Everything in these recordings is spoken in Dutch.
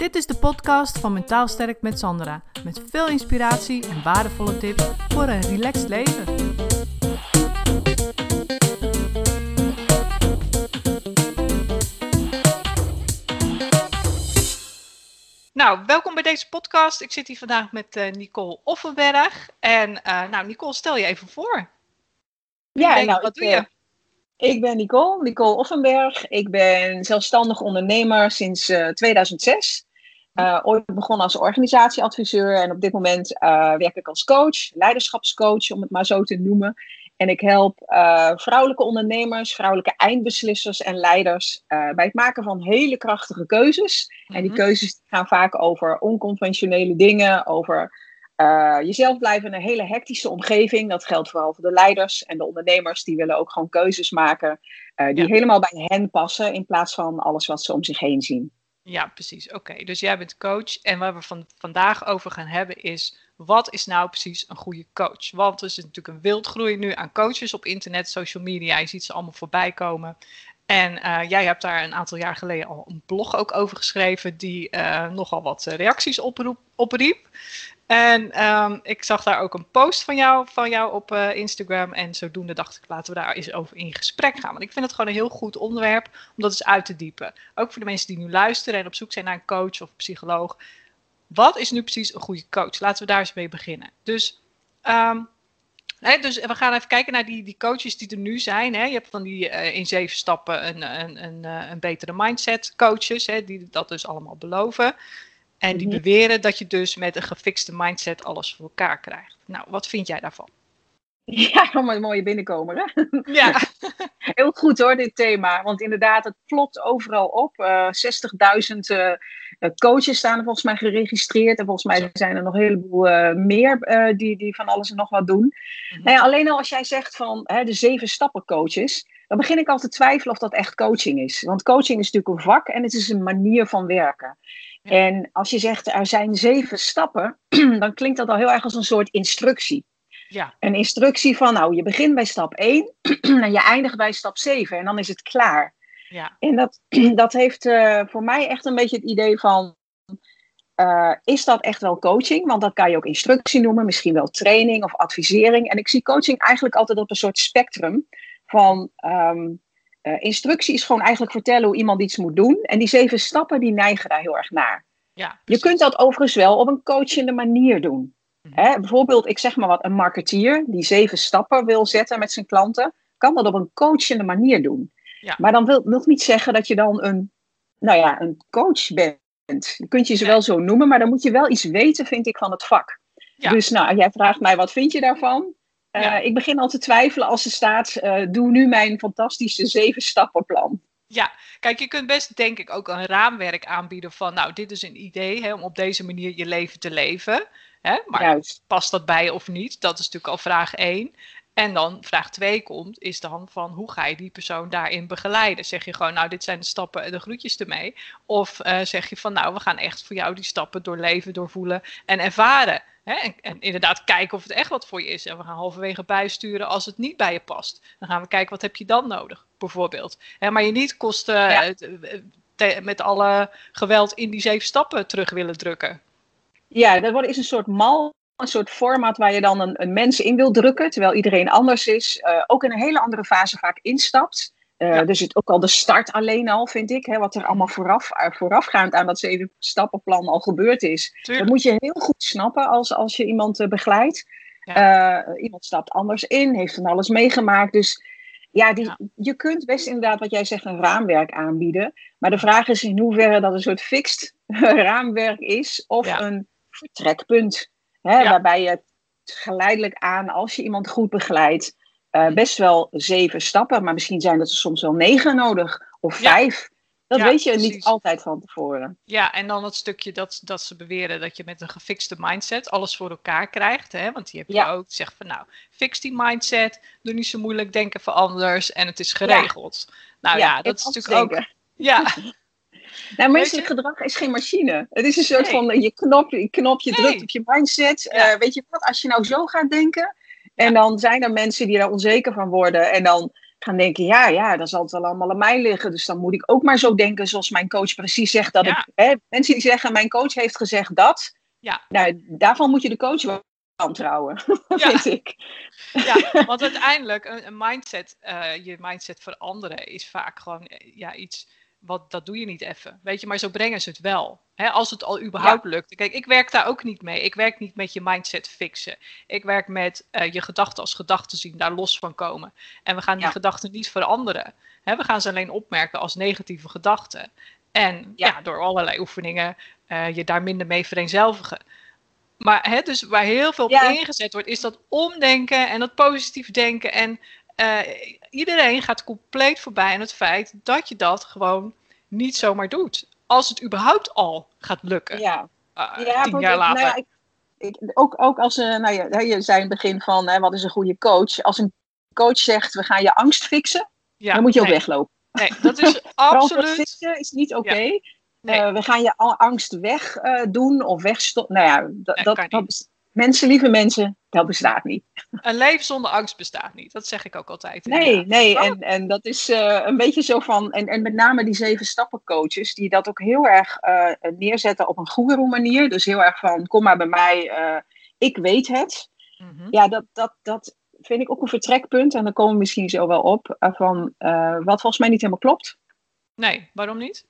Dit is de podcast van Mentaal Sterk met Sandra. Met veel inspiratie en waardevolle tips voor een relaxed leven. Nou, welkom bij deze podcast. Ik zit hier vandaag met uh, Nicole Offenberg. En uh, nou, Nicole, stel je even voor. Ja, nou, wat doe je? Ik ben Nicole, Nicole Offenberg. Ik ben zelfstandig ondernemer sinds uh, 2006. Uh, ooit begonnen als organisatieadviseur en op dit moment uh, werk ik als coach, leiderschapscoach om het maar zo te noemen. En ik help uh, vrouwelijke ondernemers, vrouwelijke eindbeslissers en leiders bij het maken van hele krachtige keuzes. En die keuzes gaan vaak over onconventionele dingen, over jezelf blijven in een hele hectische omgeving. Dat geldt vooral voor de leiders en de ondernemers. Die willen ook gewoon keuzes maken die ja. helemaal bij hen passen in plaats van alles wat ze om zich heen zien. Ja, precies. Oké, dus jij bent coach. En waar we van, vandaag over gaan hebben is, wat is nou precies een goede coach? Want er is natuurlijk een wildgroei nu aan coaches op internet, social media. Je ziet ze allemaal voorbij komen. En uh, jij hebt daar een aantal jaar geleden al een blog ook over geschreven, die uh, nogal wat reacties oproep, opriep. En um, ik zag daar ook een post van jou, van jou op uh, Instagram. En zodoende dacht ik, laten we daar eens over in gesprek gaan. Want ik vind het gewoon een heel goed onderwerp om dat eens uit te diepen. Ook voor de mensen die nu luisteren en op zoek zijn naar een coach of psycholoog. Wat is nu precies een goede coach? Laten we daar eens mee beginnen. Dus, um, hè, dus we gaan even kijken naar die, die coaches die er nu zijn. Hè. Je hebt van die uh, in zeven stappen een, een, een, een betere mindset coaches, hè, die dat dus allemaal beloven. En die beweren dat je dus met een gefixte mindset alles voor elkaar krijgt. Nou, wat vind jij daarvan? Ja, een mooie binnenkomer. Hè? Ja. Heel goed hoor, dit thema. Want inderdaad, het plopt overal op. Uh, 60.000 uh, coaches staan er volgens mij geregistreerd. En volgens mij zijn er nog een heleboel uh, meer die, die van alles en nog wat doen. Ja, alleen al als jij zegt van hè, de zeven stappen coaches. Dan begin ik al te twijfelen of dat echt coaching is. Want coaching is natuurlijk een vak en het is een manier van werken. En als je zegt er zijn zeven stappen, dan klinkt dat al heel erg als een soort instructie. Ja. Een instructie van, nou, je begint bij stap 1 en je eindigt bij stap 7 en dan is het klaar. Ja. En dat, dat heeft uh, voor mij echt een beetje het idee van, uh, is dat echt wel coaching? Want dat kan je ook instructie noemen, misschien wel training of advisering. En ik zie coaching eigenlijk altijd op een soort spectrum van um, uh, instructie is gewoon eigenlijk vertellen hoe iemand iets moet doen. En die zeven stappen, die neigen daar heel erg naar. Ja, je kunt dat overigens wel op een coachende manier doen. Mm-hmm. Hè? Bijvoorbeeld, ik zeg maar wat, een marketeer die zeven stappen wil zetten met zijn klanten, kan dat op een coachende manier doen. Ja. Maar dan wil nog niet zeggen dat je dan een, nou ja, een coach bent. Je kunt je ze wel zo noemen, maar dan moet je wel iets weten, vind ik, van het vak. Ja. Dus nou, jij vraagt mij, wat vind je daarvan? Uh, ja. Ik begin al te twijfelen als er staat, uh, doe nu mijn fantastische zeven stappenplan. Ja, kijk, je kunt best denk ik ook een raamwerk aanbieden van, nou, dit is een idee hè, om op deze manier je leven te leven. Hè? Maar Juist. past dat bij of niet? Dat is natuurlijk al vraag 1. En dan vraag 2 komt, is dan van hoe ga je die persoon daarin begeleiden? Zeg je gewoon, nou, dit zijn de stappen en de groetjes ermee? Of uh, zeg je van, nou, we gaan echt voor jou die stappen doorleven, doorvoelen en ervaren. Hè? En, en, inderdaad kijken of het echt wat voor je is. En we gaan halverwege bijsturen als het niet bij je past. Dan gaan we kijken, wat heb je dan nodig, bijvoorbeeld. Hè, maar je niet kosten ja. uh, met alle geweld in die zeven stappen terug willen drukken. Ja, dat is een soort mal een soort format waar je dan een, een mens in wil drukken, terwijl iedereen anders is, uh, ook in een hele andere fase vaak instapt. Uh, ja. Dus het, ook al de start alleen al, vind ik, hè, wat er allemaal vooraf, uh, voorafgaand aan dat zeven stappenplan al gebeurd is. Tuurlijk. Dat moet je heel goed snappen als, als je iemand begeleidt. Ja. iemand stapt anders in, heeft van alles meegemaakt. Dus ja, die, ja, je kunt best inderdaad, wat jij zegt, een raamwerk aanbieden. Maar de vraag is in hoeverre dat een soort fixed raamwerk is of een vertrekpunt. Hè. Waarbij je geleidelijk aan, als je iemand goed begeleidt, uh, best wel zeven stappen, maar misschien zijn er soms wel negen nodig of vijf. Ja. Dat ja, weet je precies. niet altijd van tevoren. Ja, en dan het stukje dat, dat ze beweren dat je met een gefixte mindset alles voor elkaar krijgt. Hè? Want die heb je ja. ook. Zeg van nou, fix die mindset. Doe niet zo moeilijk denken voor anders. En het is geregeld. Ja. Nou ja, dat is natuurlijk ook. Ja, Nou, menselijk gedrag is geen machine. Het is een soort nee. van je knop, je knop, je nee. drukt op je mindset. Uh, weet je wat, als je nou zo gaat denken. En dan zijn er mensen die daar onzeker van worden. En dan gaan denken, ja, ja, dan zal het wel allemaal aan mij liggen. Dus dan moet ik ook maar zo denken zoals mijn coach precies zegt dat ik... Hè, mensen die zeggen, mijn coach heeft gezegd dat. Ja. Nou, daarvan moet je de coach wel wantrouwen, ja. vind ik. Ja, want uiteindelijk, een, een mindset, uh, je mindset veranderen is vaak gewoon eh, ja, iets wat, dat doe je niet even. Weet je, maar zo brengen ze het wel. als het al überhaupt lukt. Kijk, ik werk daar ook niet mee. Ik werk niet met je mindset fixen. Ik werk met uh, je gedachten als gedachten zien, daar los van komen. En we gaan die gedachten niet veranderen. we gaan ze alleen opmerken als negatieve gedachten. En ja. door allerlei oefeningen uh, je daar minder mee vereenzelvigen. Maar hè, dus waar heel veel op ingezet wordt, is dat omdenken en dat positief denken. En uh, iedereen gaat compleet voorbij aan het feit dat je dat gewoon niet zomaar doet. Als het überhaupt al gaat lukken. Ja, uh, ja tien jaar later. Nou ja, ik, ook, ook als, uh, nou ja, je zei in het begin van, hè, wat is een goede coach? Als een coach zegt, we gaan je angst fixen, ja, dan moet je ook weglopen. Nee, dat is absoluut... is niet oké. Okay. Nee. we gaan je angst wegdoen of wegstoppen. Nou ja, dat, dat, dat, mensen, lieve mensen, dat bestaat niet. Een leven zonder angst bestaat niet. Dat zeg ik ook altijd. Nee, nee. Oh. En, en dat is uh, een beetje zo van. En, en met name die zeven stappen coaches, die dat ook heel erg uh, neerzetten op een goede manier. Dus heel erg van: kom maar bij mij, uh, ik weet het. Mm -hmm. Ja, dat, dat, dat vind ik ook een vertrekpunt. En dan komen we misschien zo wel op. van wat volgens mij niet helemaal klopt. Nee, waarom niet?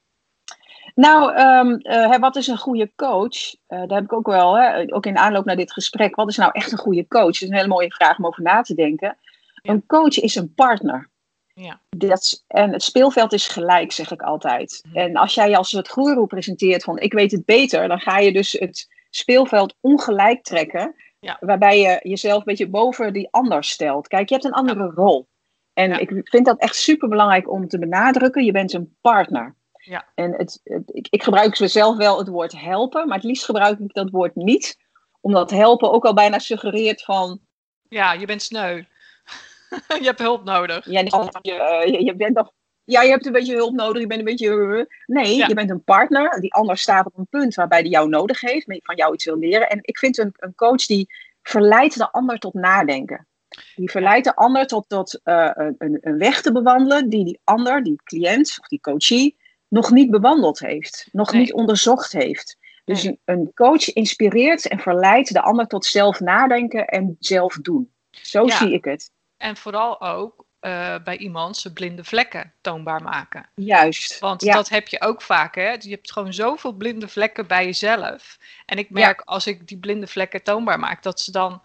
Nou, um, wat is een goede coach? Uh, daar heb ik ook wel, hè, ook in aanloop naar dit gesprek, wat is nou echt een goede coach? Dat is een hele mooie vraag om over na te denken. Een coach is een partner. Ja. Dat, en het speelveld is gelijk, zeg ik altijd. Mhm. En als jij als het goeroe presenteert van ik weet het beter, dan ga je dus het speelveld ongelijk trekken. Ja. Waarbij je jezelf een beetje boven die ander stelt. Kijk, je hebt een andere rol. En ik vind dat echt super belangrijk om te benadrukken. Je bent een partner. Ja. En het, ik, ik, gebruik zelf wel het woord helpen, maar het liefst gebruik ik dat woord niet. Omdat helpen ook al bijna suggereert van... Ja, je bent sneu. je hebt hulp nodig. Ja, je, uh, je, bent toch... Ja, je hebt een beetje hulp nodig, je bent een beetje... Nee, je bent een partner. Die ander staat op een punt waarbij die jou nodig heeft, van jou iets wil leren. En ik vind een, een coach die verleidt de ander tot nadenken. Die verleidt de ander tot, tot uh, een, een, weg te bewandelen die die ander, die cliënt of die coachie, nog niet bewandeld heeft, nog niet onderzocht heeft. Dus een, een, coach inspireert en verleidt de ander tot zelf nadenken en zelf doen. Zo zie ik het. En vooral ook uh, bij iemand zijn blinde vlekken toonbaar maken. Juist. Want dat heb je ook vaak, hè? Je hebt gewoon zoveel blinde vlekken bij jezelf. En ik merk als ik die blinde vlekken toonbaar maak, dat ze dan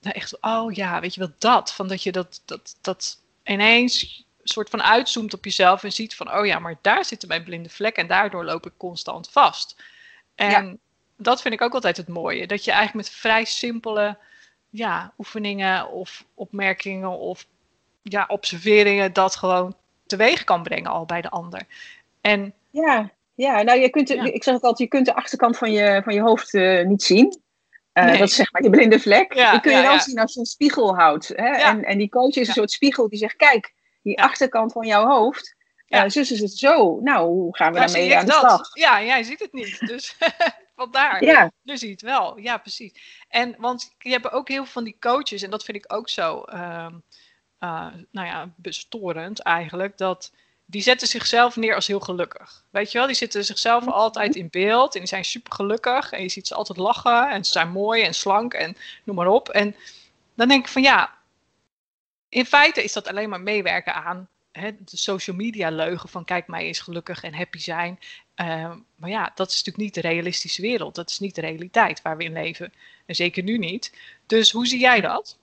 nou echt, oh ja, weet je wel, dat. Van dat je dat, dat, dat ineens soort van uitzoomt op jezelf en ziet van, oh ja, maar daar zitten mijn blinde vlekken en daardoor loop ik constant vast. En dat vind ik ook altijd het mooie, dat je eigenlijk met vrij simpele ja, oefeningen of opmerkingen of ja, observeringen dat gewoon teweeg kan brengen al bij de ander. En, ja, ja, nou je kunt, ik zeg het altijd, je kunt de achterkant van je, van je hoofd uh, niet zien. Uh, Dat is zeg maar je blinde vlek. die kun je wel zien als je een spiegel houdt. Hè? En, en die coach is een soort spiegel die zegt, kijk, die achterkant van jouw hoofd. Ja. Uh, zus is het zo. Nou, hoe gaan we Daar daarmee aan de slag? Ja, jij ziet het niet. Dus vandaar. Ja. Nu zie je het wel. Ja, precies. En want je hebt ook heel veel van die coaches, en dat vind ik ook zo, uh, uh, nou ja, bestorend eigenlijk, dat die zetten zichzelf neer als heel gelukkig. Weet je wel, die zitten zichzelf mhm. altijd in beeld en die zijn super gelukkig en je ziet ze altijd lachen en ze zijn mooi en slank en noem maar op. En dan denk ik van ja, in feite is dat alleen maar meewerken aan hè, de social media leugen van kijk mij eens gelukkig en happy zijn. Uh, maar ja, dat is natuurlijk niet de realistische wereld. Dat is niet de realiteit waar we in leven. En zeker nu niet. Dus hoe zie jij dat?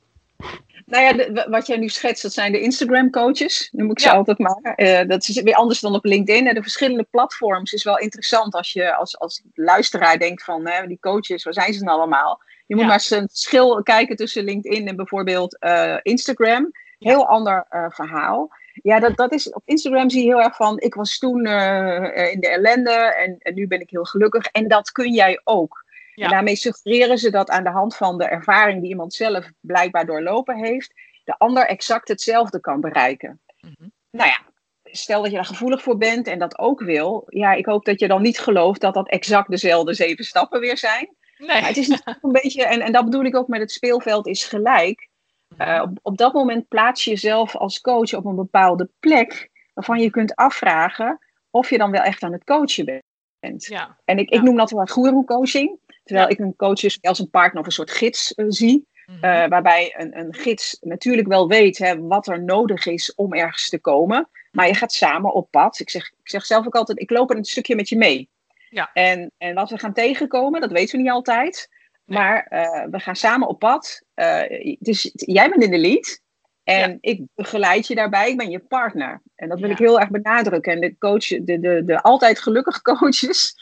Nou ja, wat jij nu schetst, dat zijn de Instagram coaches. Noem ik ze altijd maar. Uh, dat is weer anders dan op LinkedIn. En de verschillende platforms is wel interessant als je als, als luisteraar denkt van hè, die coaches, waar zijn ze dan allemaal? Je moet maar eens een verschil kijken tussen LinkedIn en bijvoorbeeld uh, Instagram. Heel ander uh, verhaal. Ja, dat, dat is, op Instagram zie je heel erg van, ik was toen uh, in de ellende en, en, nu ben ik heel gelukkig. En dat kun jij ook. Ja. En daarmee suggereren ze dat aan de hand van de ervaring die iemand zelf blijkbaar doorlopen heeft, de ander exact hetzelfde kan bereiken. Mm -hmm. Nou ja, stel dat je daar gevoelig voor bent en dat ook wil. Ja, ik hoop dat je dan niet gelooft dat dat exact dezelfde zeven stappen weer zijn. Nee. het is een beetje, en, en dat bedoel ik ook met het speelveld is gelijk. uh, op, op dat moment plaats je jezelf als coach op een bepaalde plek waarvan je kunt afvragen of je dan wel echt aan het coachen bent. Ja. En ik, ik noem dat wel guru coaching. Terwijl ik een coach dus als een partner of een soort gids uh, zie. Mhm. Uh, waarbij een, een gids natuurlijk wel weet hè, wat er nodig is om ergens te komen. Maar je gaat samen op pad. Ik zeg, ik zeg zelf ook altijd, ik loop er een stukje met je mee. Ja. En, en wat we gaan tegenkomen, dat weten we niet altijd. Maar uh, we gaan samen op pad. Uh, dus jij bent in de lead. En ik begeleid je daarbij. Ik ben je partner. En dat wil ik heel erg benadrukken. En de coach, de, de, de altijd gelukkige coaches.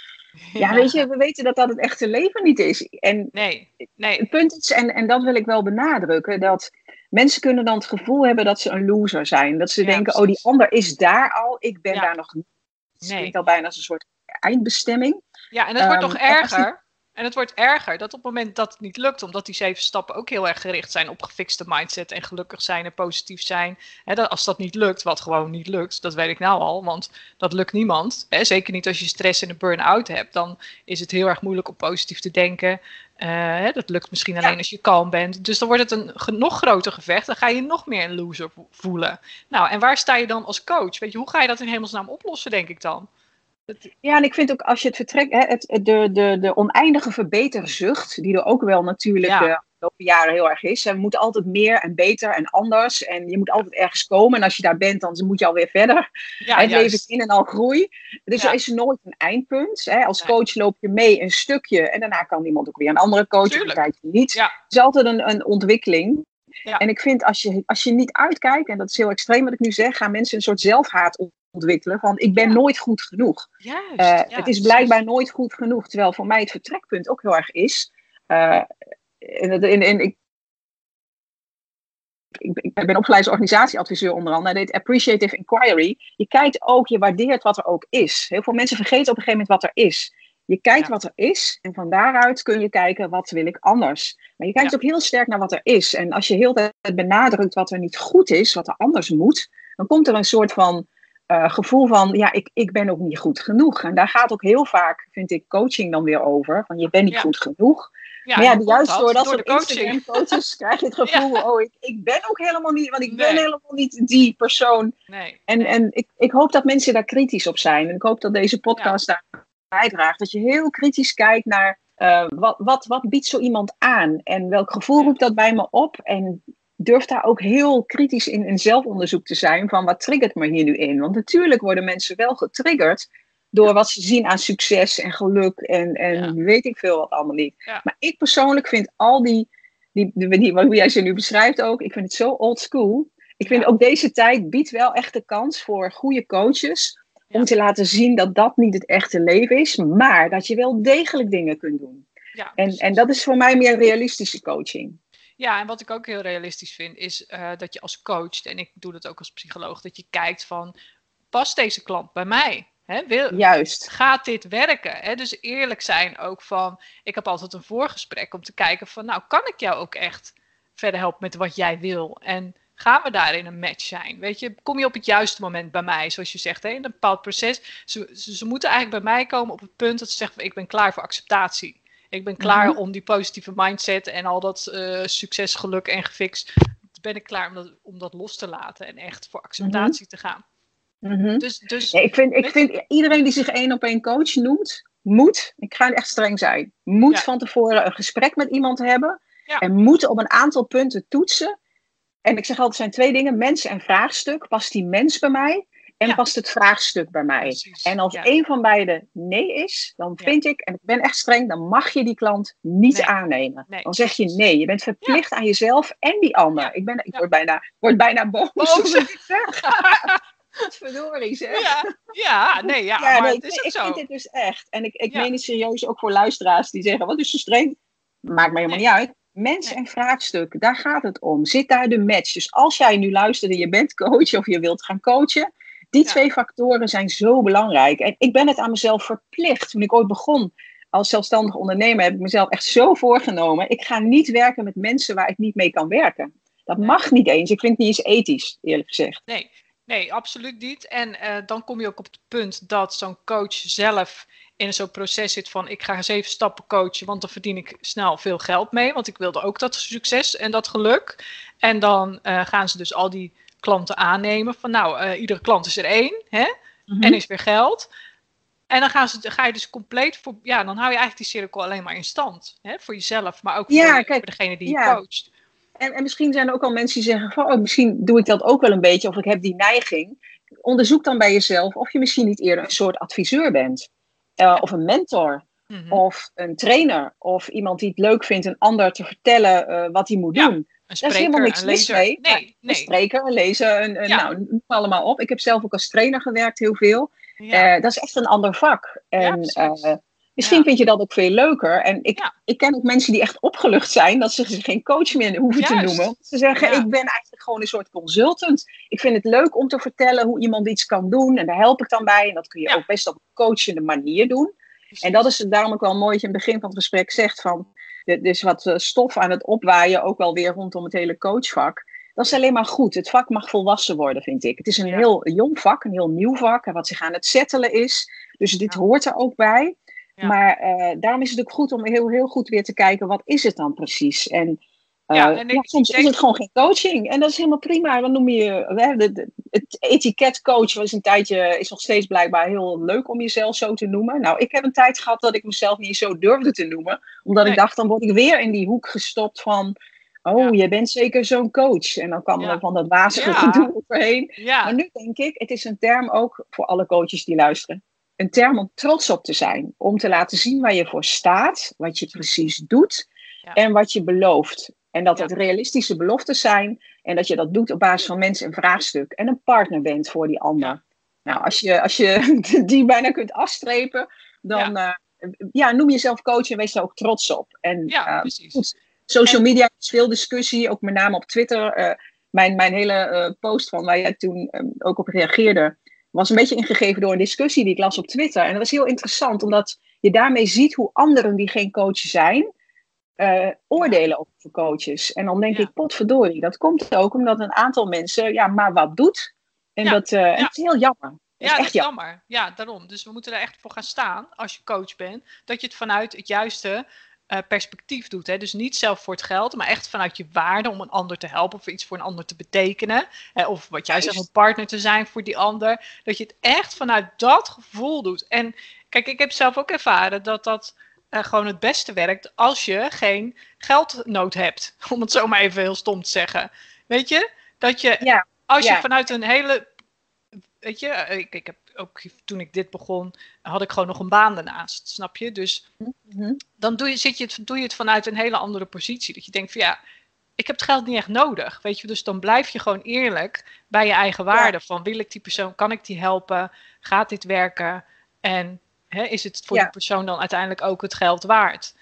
Ja, weet je, we weten dat dat het echte leven niet is. En nee, nee. het punt is, en, en dat wil ik wel benadrukken, dat mensen kunnen dan het gevoel hebben dat ze een loser zijn. Dat ze denken, oh, die ander is daar al, ik ben daar nog niet. Het nee. klinkt al bijna als een soort eindbestemming. Ja, en het wordt um, nog erger. En het wordt erger dat op het moment dat het niet lukt, omdat die zeven stappen ook heel erg gericht zijn op gefixte mindset en gelukkig zijn en positief zijn. Hè, dat, als dat niet lukt, wat gewoon niet lukt, dat weet ik nou al, want dat lukt niemand. Hè, zeker niet als je stress en een burn-out hebt, dan is het heel erg moeilijk om positief te denken. Uh, hè, dat lukt misschien alleen als je kalm bent. Dus dan wordt het een nog groter gevecht. Dan ga je nog meer een loser voelen. Nou, en waar sta je dan als coach? Weet je, hoe ga je dat in hemelsnaam oplossen, denk ik dan? Ja, en ik vind ook als je het vertrekt, hè, het, de, de, de oneindige verbeterzucht, die er ook wel natuurlijk ja. de afgelopen jaren heel erg is. We moeten altijd meer en beter en anders. En je moet altijd ergens komen. En als je daar bent, dan moet je alweer verder. Ja, het leven is in en al groei. Dus er is nooit een eindpunt. Hè. Als coach loop je mee een stukje en daarna kan iemand ook weer een andere coach. Of een tijdje niet. Het is altijd een, een ontwikkeling. En ik vind als je, als je niet uitkijkt, en dat is heel extreem wat ik nu zeg, gaan mensen een soort zelfhaat ontwikkelen van ik ben nooit goed genoeg. Juist, uh, het is blijkbaar nooit goed genoeg, terwijl voor mij het vertrekpunt ook heel erg is. Uh, in, in, ik, ik, ik, ben opgeleid als organisatieadviseur onder andere. Dit appreciative inquiry. Je kijkt ook, je waardeert wat er ook is. Heel veel mensen vergeten op een gegeven moment wat er is. Je kijkt wat er is en van daaruit kun je kijken wat wil ik anders. Maar je kijkt ook heel sterk naar wat er is. En als je heel tijd benadrukt wat er niet goed is, wat er anders moet, dan komt er een soort van uh, gevoel van, ja, ik, ik ben ook niet goed genoeg. En daar gaat ook heel vaak, vind ik, coaching dan weer over. Van, je bent niet goed genoeg. Ja, maar ja, juist door dat soort Instagram coaches krijg je het gevoel, oh, ik, ik ben ook helemaal niet, want ik ben helemaal niet die persoon. Nee. En, en ik, ik hoop dat mensen daar kritisch op zijn. En ik hoop dat deze podcast daar bijdraagt. Dat je heel kritisch kijkt naar uh, wat, wat, wat biedt zo iemand aan? En welk gevoel roept dat bij me op? En durf daar ook heel kritisch in, in zelfonderzoek te zijn van wat triggert me hier nu in? Want natuurlijk worden mensen wel getriggerd door wat ze zien aan succes en geluk en, en weet ik veel wat allemaal niet. Maar ik persoonlijk vind al die, die, die, hoe jij ze nu beschrijft ook, ik vind het zo old school. Ik vind ook deze tijd biedt wel echt de kans voor goede coaches om te laten zien dat dat niet het echte leven is, maar dat je wel degelijk dingen kunt doen. en, en dat is voor mij meer realistische coaching. Ja, en wat ik ook heel realistisch vind, is uh, dat je als coach, en ik doe dat ook als psycholoog, dat je kijkt van, past deze klant bij mij? He, wil, Juist. Gaat dit werken? He, dus eerlijk zijn ook van, ik heb altijd een voorgesprek om te kijken van, nou, kan ik jou ook echt verder helpen met wat jij wil? En gaan we daarin een match zijn? Weet je, kom je op het juiste moment bij mij, zoals je zegt, hè, in een bepaald proces. Ze, ze, ze moeten eigenlijk bij mij komen op het punt dat ze zeggen, ik ben klaar voor acceptatie. Ik ben klaar mhm. om die positieve mindset en al dat uh, succes, geluk en gefixt. Ben ik klaar om dat, om dat los te laten en echt voor acceptatie mhm. te gaan. Mhm. Dus, dus, ik vind, ik vind iedereen die zich één op één coach noemt, moet, ik ga echt streng zijn, moet van tevoren een gesprek met iemand hebben. En moet op een aantal punten toetsen. En ik zeg altijd, er zijn twee dingen, mensen en vraagstuk. Past die mens bij mij? En past het vraagstuk bij mij? En als ja. een van beide nee is, dan vind ik, en ik ben echt streng, dan mag je die klant niet aannemen. Dan zeg je nee. Je bent verplicht aan jezelf en die ander. Ik, ben, ik word, bijna, word bijna boos. boos. ik zeg. Verdorie zeg. Ja, ja nee, ja, maar nee, het is ik, zo. vind dit dus echt. En ik, ik meen het serieus ook voor luisteraars die zeggen, wat is zo streng? Maakt me helemaal niet uit. Mensen en vraagstuk, daar gaat het om. Zit daar de match? Dus als jij nu luistert en je bent coach of je wilt gaan coachen, die twee factoren zijn zo belangrijk. En ik ben het aan mezelf verplicht. Toen ik ooit begon als zelfstandig ondernemer, heb ik mezelf echt zo voorgenomen. Ik ga niet werken met mensen waar ik niet mee kan werken. Dat mag niet eens. Ik vind het niet eens ethisch, eerlijk gezegd. Nee, nee absoluut niet. En uh, dan kom je ook op het punt dat zo'n coach zelf in zo'n proces zit van ik ga zeven stappen coachen, want dan verdien ik snel veel geld mee. Want ik wilde ook dat succes en dat geluk. En dan uh, gaan ze dus al die klanten aannemen van nou, uh, iedere klant is er één hè? Mhm. en is weer geld. En dan gaan ze, ga je dus compleet voor, ja, dan hou je eigenlijk die cirkel alleen maar in stand. Hè? Voor jezelf, maar ook voor, voor degene die je coacht. En, en misschien zijn er ook al mensen die zeggen van, oh, misschien doe ik dat ook wel een beetje, of ik heb die neiging. Onderzoek dan bij jezelf of je misschien niet eerder een soort adviseur bent. Uh, of een mentor. Mhm. Of een trainer. Of iemand die het leuk vindt een ander te vertellen uh, wat hij moet ja, doen. Spreker, Daar is helemaal niks mis mee. Nee, nee. Een spreker, een lezer, een, een, nou, noem allemaal op. Ik heb zelf ook als trainer gewerkt, heel veel. Ja. Uh, dat is echt een ander vak. En ja, Misschien vind je dat ook veel leuker. En ik, ik ken ook mensen die echt opgelucht zijn dat ze zich geen coach meer hoeven te noemen. Ze zeggen, ik ben eigenlijk gewoon een soort consultant. Ik vind het leuk om te vertellen hoe iemand iets kan doen. En daar help ik dan bij. En dat kun je ook best op een coachende manier doen. En dat is daarom ook wel mooi dat je in het begin van het gesprek zegt van... Er is wat eh, stof aan het opwaaien, ook wel weer rondom het hele coachvak. Dat is alleen maar goed. Het vak mag volwassen worden, vind ik. Het is een heel jong vak, een heel nieuw vak. En wat zich aan het settelen is. Dus dit hoort er ook bij. Maar uh, daarom is het ook goed om heel, heel goed weer te kijken, wat is het dan precies? En, ja, en soms is het gewoon geen coaching. En dat is helemaal prima. Dan noem je de, de, het etiketcoach was een tijdje, is nog steeds blijkbaar heel leuk om jezelf zo te noemen. Nou, ik heb een tijd gehad dat ik mezelf niet zo durfde te noemen. Omdat ik dacht, dan word ik weer in die hoek gestopt van... Oh, je bent zeker zo'n coach. En dan kwam er van dat wazige gedoe overheen. Maar nu denk ik, het is een term ook voor alle coaches die luisteren een term om trots op te zijn. Om te laten zien waar je voor staat, wat je precies doet en wat je belooft. En dat het realistische beloften zijn en dat je dat doet op basis van mensen een vraagstuk en een partner bent voor die ander. Nou, als je, als je die bijna kunt afstrepen, dan ja. Uh, ja noem jezelf coach en wees daar ook trots op. En, ja, uh, precies. social media is veel discussie, ook met name op Twitter. Uh, mijn, mijn hele post van waar jij toen um, ook op reageerde, was een beetje ingegeven door een discussie die ik las op Twitter. En dat was heel interessant, omdat je daarmee ziet hoe anderen die geen coach zijn, uh, oordelen over coaches. En dan denk ik, potverdorie, dat komt ook omdat een aantal mensen, ja, maar wat doet. En dat uh, het is heel jammer. ja, dat is jammer. Ja, daarom. Dus we moeten er echt voor gaan staan, als je coach bent, dat je het vanuit het juiste uh, perspectief doet. Hè? Dus niet zelf voor het geld, maar echt vanuit je waarde om een ander te helpen of iets voor een ander te betekenen. Hè? Of wat jij zegt, een partner te zijn voor die ander. Dat je het echt vanuit dat gevoel doet. En kijk, ik heb zelf ook ervaren dat dat uh, gewoon het beste werkt als je geen geldnood hebt. Om het zo maar even heel stom te zeggen. Weet je? Dat je, ja. als je vanuit een hele weet je, eh, ik, ik heb ook toen ik dit begon, had ik gewoon nog een baan daarnaast, snap je? Dus mhm. dan doe je, zit je het, doe je het vanuit een hele andere positie. Dat je denkt van ja, ik heb het geld niet echt nodig, weet je? Dus dan blijf je gewoon eerlijk bij je eigen waarde. Van wil ik die persoon, kan ik die helpen? Gaat dit werken? En hè, is het voor die persoon dan uiteindelijk ook het geld waard?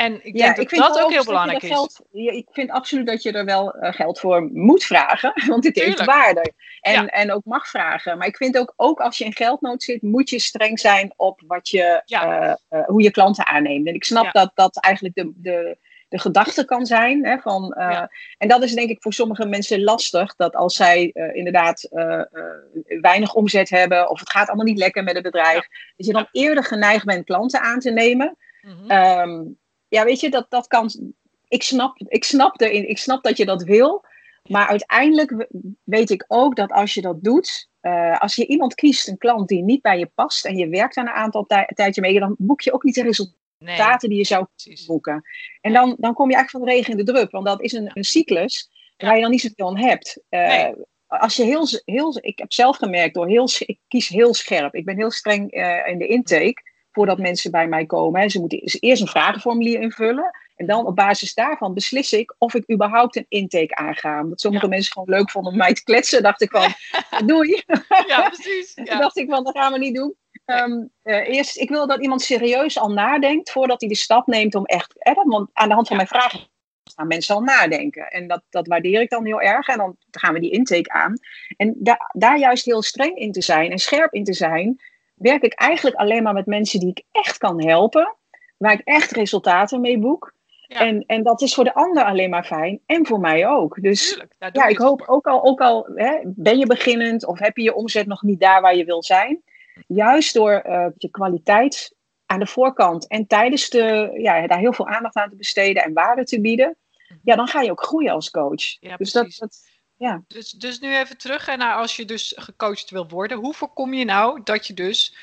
En ik denk dat dat ook heel belangrijk is. Geld, ik vind absoluut dat je er wel uh, geld voor moet vragen, want dit heeft waarde. En, en ook mag vragen. Maar ik vind ook, ook als je in geldnood zit, moet je streng zijn op wat je, uh, uh, hoe je klanten aanneemt. En ik snap dat dat eigenlijk de, de, de gedachte kan zijn. Hè, van, En dat is denk ik voor sommige mensen lastig, dat als zij inderdaad weinig omzet hebben, of het gaat allemaal niet lekker met het bedrijf, dat je dan eerder geneigd bent klanten aan te nemen. Mm -hmm ja, weet je, dat, dat kan. Ik snap, ik, snap de, ik snap dat je dat wil. Maar uiteindelijk weet ik ook dat als je dat doet, uh, als je iemand kiest, een klant die niet bij je past en je werkt daar een aantal tij tijdje mee, dan boek je ook niet de resultaten die je zou boeken. En dan, dan kom je eigenlijk van de regen in de druk, want dat is een, een cyclus waar je dan niet zoveel aan hebt. Uh, Als je heel, heel, ik heb zelf gemerkt door heel, ik kies heel scherp. Ik ben heel streng uh, in de intake voordat mensen bij mij komen. Ze moeten eerst een vragenformulier invullen. En dan op basis daarvan beslis ik of ik überhaupt een intake aanga. Omdat sommige mensen gewoon leuk vonden om mij te kletsen. Dacht ik van, doei. Ja, precies. Ja. dacht ik van, dat gaan we niet doen. Um, uh, eerst, ik wil dat iemand serieus al nadenkt voordat hij de stap neemt om echt... Eh, want aan de hand van mijn vragen gaan mensen al nadenken. En dat, dat waardeer ik dan heel erg. En dan gaan we die intake aan. En da daar juist heel streng in te zijn en scherp in te zijn werk ik eigenlijk alleen maar met mensen die ik echt kan helpen, waar ik echt resultaten mee boek. En, en dat is voor de ander alleen maar fijn en voor mij ook. Dus ja, ik hoop ook al, ook al hè, ben je beginnend of heb je je omzet nog niet daar waar je wil zijn, juist door uh, je kwaliteit aan de voorkant en tijdens de, ja, daar heel veel aandacht aan te besteden en waarde te bieden, mhm. ja, dan ga je ook groeien als coach. Ja, dus dat, dat, ja. Dus, dus nu even terug naar als je dus gecoacht wil worden. Hoe voorkom je nou dat je dus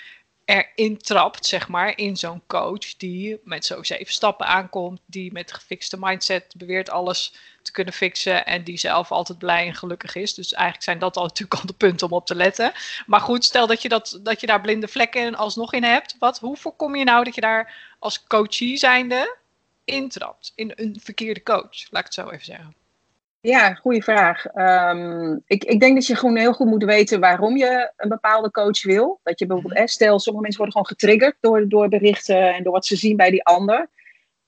erin trapt, zeg maar, in zo'n coach die met zo'n zeven stappen aankomt, die met gefixte mindset beweert alles te kunnen fixen en die zelf altijd blij en gelukkig is. Dus eigenlijk zijn dat al natuurlijk al de punten om op te letten. Maar goed, stel dat je, dat, dat je daar blinde vlekken alsnog in hebt. Wat, hoe voorkom je nou dat je daar als coachie zijnde intrapt in een verkeerde coach? Laat ik het zo even zeggen. Ja, goede vraag. Ehm, ik, ik denk dat je gewoon heel goed moet weten waarom je een bepaalde coach wil. Dat je bijvoorbeeld, mhm. stel, sommige mensen worden gewoon getriggerd door, door berichten en door wat ze zien bij die ander.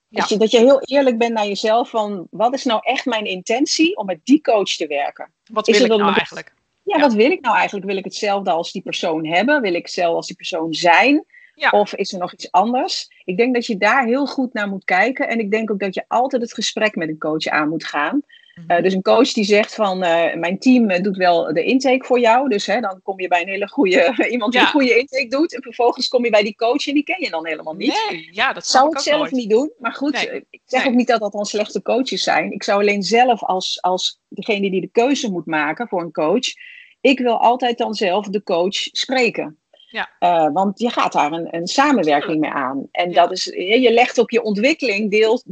Dat, je, dat je heel eerlijk bent naar jezelf van, wat is nou echt mijn intentie om met die coach te werken? Wat wil ik nou eigenlijk? Ja, wat wil ik nou eigenlijk? Wil ik hetzelfde als die persoon hebben? Wil ik hetzelfde als die persoon zijn? Of is er nog iets anders? Ik denk dat je daar heel goed naar moet kijken. En ik denk ook dat je altijd het gesprek met een coach aan moet gaan. Eh, dus een coach die zegt van uh, mijn team eh, doet wel de intake voor jou. Dus hè, dan kom je bij een hele goede iemand die een goede intake doet. En vervolgens kom je bij die coach en die ken je dan helemaal niet. Nee, ja, dat zou ik, zelf niet doen. Maar goed, ik zeg ook niet dat dat dan slechte coaches zijn. Ik zou alleen zelf als, als degene die de keuze moet maken voor een coach. Ik wil altijd dan zelf de coach spreken. Ja. want je gaat daar een, een samenwerking mee aan. En dat is, je legt ook je ontwikkeling deels,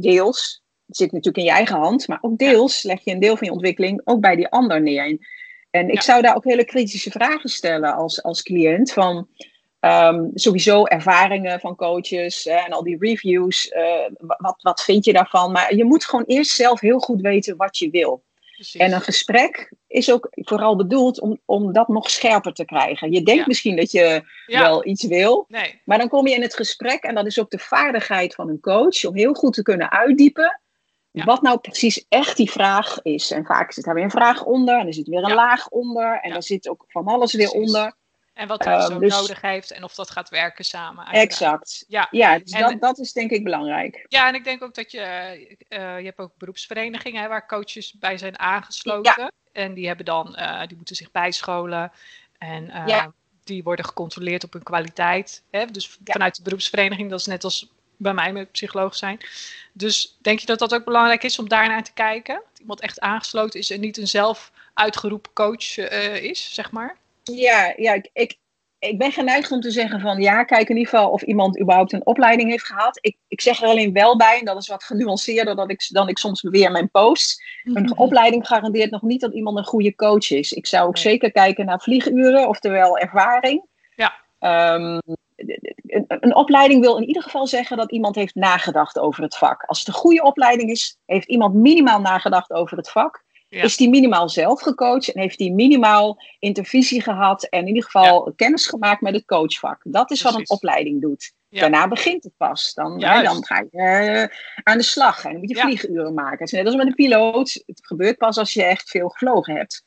zit natuurlijk in je eigen hand, maar ook deels leg je een deel van je ontwikkeling ook bij die ander neer. En ik zou daar ook hele kritische vragen stellen als, als cliënt. Van ehm, sowieso ervaringen van coaches en al die reviews. Uh, wat, wat vind je daarvan? Maar je moet gewoon eerst zelf heel goed weten wat je wil. Precies. En een gesprek is ook vooral bedoeld om, om dat nog scherper te krijgen. Je denkt misschien dat je wel iets wil, nee. maar dan kom je in het gesprek en dat is ook de vaardigheid van een coach om heel goed te kunnen uitdiepen wat nou precies echt die vraag is. En vaak zit daar weer een vraag onder. En er zit weer een laag onder. En er zit ook van alles weer onder. En wat hij zo ehm, dus nodig heeft en of dat gaat werken samen. Exact. Ja, ja dus dat, dat is denk ik belangrijk. Ja, en ik denk ook dat je, uh, je hebt ook beroepsverenigingen hè, waar coaches bij zijn aangesloten. En die hebben dan, uh, die moeten zich bijscholen. En uh, die worden gecontroleerd op hun kwaliteit. Hè? Dus vanuit de beroepsvereniging, dat is net als bij mij met psycholoog zijn. Dus denk je dat dat ook belangrijk is om daarnaar te kijken? Dat iemand echt aangesloten is en niet een zelf uitgeroepen coach uh, is, zeg maar? Ja, ja ik, ik, ik ben geneigd om te zeggen van ja, kijk in ieder geval of iemand überhaupt een opleiding heeft gehad. Ik, ik zeg er alleen wel bij, en dat is wat genuanceerder dan ik, dan ik soms beweer in mijn posts. Een mhm. opleiding garandeert nog niet dat iemand een goede coach is. Ik zou ook zeker kijken naar vlieguren, oftewel ervaring. Ja. Um, een opleiding wil in ieder geval zeggen dat iemand heeft nagedacht over het vak. Als het een goede opleiding is, heeft iemand minimaal nagedacht over het vak. Is die minimaal zelf gecoacht en heeft die minimaal intervisie gehad en in ieder geval kennis gemaakt met het coachvak. Dat is wat een opleiding doet. Daarna begint het pas. Dan, hè, dan ga je uh, aan de slag en dan moet je vlieguren maken. Het is net als met een piloot. Het gebeurt pas als je echt veel gevlogen hebt.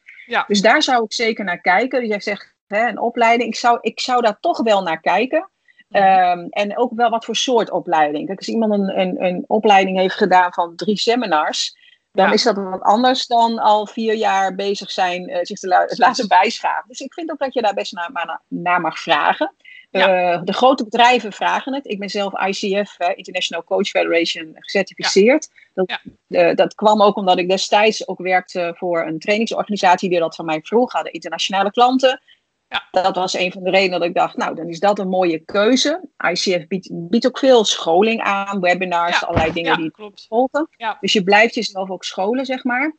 Dus daar zou ik zeker naar kijken. Dus jij zegt hè, een opleiding. Ik zou, ik zou daar toch wel naar kijken. Um, en ook wel wat voor soort opleiding. Kijk, als iemand een, een, een opleiding heeft gedaan van drie seminars, dan is dat wat anders dan al vier jaar bezig zijn uh, zich te laten bijschaven. Dus ik vind ook dat je daar best naar, naar mag vragen. Uh, de grote bedrijven vragen het. Ik ben zelf ICF, uh, International Coach Federation, gecertificeerd. Dat, uh, dat kwam ook omdat ik destijds ook werkte voor een trainingsorganisatie die dat van mij vroeg. Hadden internationale klanten. Ja. Dat was een van de redenen dat ik dacht, nou, dan is dat een mooie keuze. ICF biedt, biedt ook veel scholing aan, webinars, allerlei dingen die klopt. volgen. Dus je blijft jezelf ook scholen, zeg maar.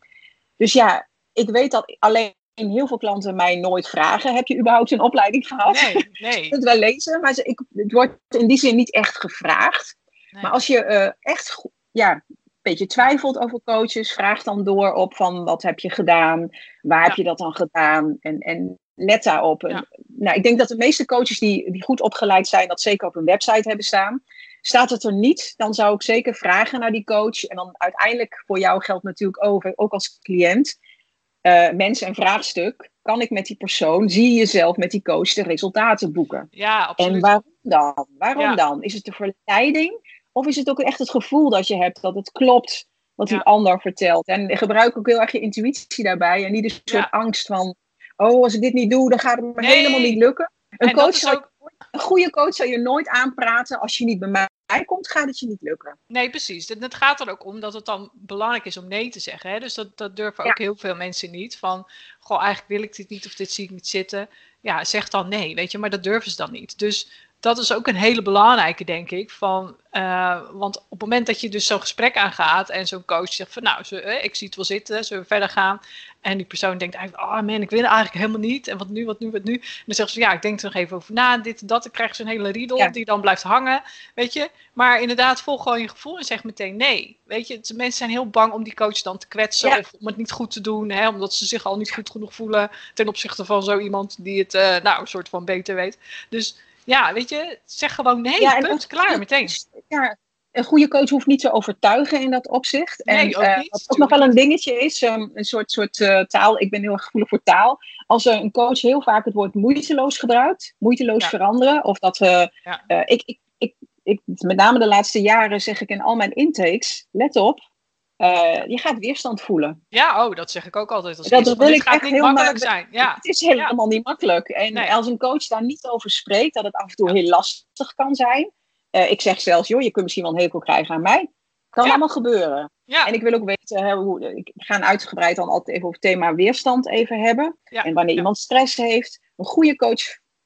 Dus ja, ik weet dat alleen heel veel klanten mij nooit vragen: heb je überhaupt een opleiding gehad? Nee, nee. het wel lezen, maar ik, het wordt in die zin niet echt gevraagd. Maar als je uh, echt ja, een beetje twijfelt over coaches, vraag dan door op van wat heb je gedaan, waar heb je dat dan gedaan en, en let daarop. Nou, ik denk dat de meeste coaches die, die goed opgeleid zijn, dat zeker op hun website hebben staan. Staat het er niet, dan zou ik zeker vragen naar die coach. En dan uiteindelijk voor jou geldt natuurlijk over, ook als cliënt, uh, mens en vraagstuk. Kan ik met die persoon, zie je jezelf met die coach de resultaten boeken? Ja, absoluut. En waarom dan? Waarom dan? Is het de verleiding? Of is het ook echt het gevoel dat je hebt dat het klopt wat die ander vertelt? En gebruik ook heel erg je intuïtie daarbij en niet een soort angst van oh, als ik dit niet doe, dan gaat het me helemaal niet lukken. Een, coach ook... een goede coach zal je nooit aanpraten als je niet bij mij komt, gaat het je niet lukken. Nee, precies. Het gaat er ook om dat het dan belangrijk is om nee te zeggen. Hè? Dus dat, dat durven ook heel veel mensen niet. Van, goh, eigenlijk wil ik dit niet of dit zie ik niet zitten. Ja, zeg dan nee, weet je, maar dat durven ze dan niet. Dus dat is ook een hele belangrijke, denk ik. Van, uh, want op het moment dat je dus zo'n gesprek aangaat en zo'n coach zegt van nou, eh, ik zie het wel zitten, zullen we verder gaan? En die persoon denkt eigenlijk, oh man, ik wil eigenlijk helemaal niet. En wat nu, wat nu, wat nu? En dan zegt ze, ja, ik denk er nog even over na, dit en dat. Dan krijg je zo'n hele riedel die dan blijft hangen, weet je. Maar inderdaad, volg gewoon je gevoel en zeg meteen nee. Weet je, mensen zijn heel bang om die coach dan te kwetsen of om het niet goed te doen. Hè, omdat ze zich al niet goed genoeg voelen ten opzichte van zo iemand die het, uh, nou, een soort van beter weet. Dus ja, weet je, zeg gewoon nee, ja, punt, klaar, meteen. Ja, een goede coach hoeft niet te overtuigen in dat opzicht. En nee, ook uh, wat ook nog wel een dingetje is, um, een soort, soort uh, taal, ik ben heel erg gevoelig voor taal. Als een coach heel vaak het woord moeiteloos gebruikt, moeiteloos veranderen, of dat uh, ik, ik, ik, ik, met name de laatste jaren zeg ik in al mijn intakes, let op, je gaat weerstand voelen. Ja, oh, dat zeg ik ook altijd. Als dat wil ik gaat niet makkelijk zijn. Ja. Het is helemaal niet makkelijk. En als een coach daar niet over spreekt, dat het af en toe heel lastig kan zijn. Uh, ik zeg zelfs, joh, je kunt misschien wel een hekel krijgen aan mij. Kan allemaal gebeuren. Ja. En ik wil ook weten, hè, hoe, ik ga uitgebreid dan altijd even over het thema weerstand even hebben. En wanneer iemand stress heeft. Een goede coach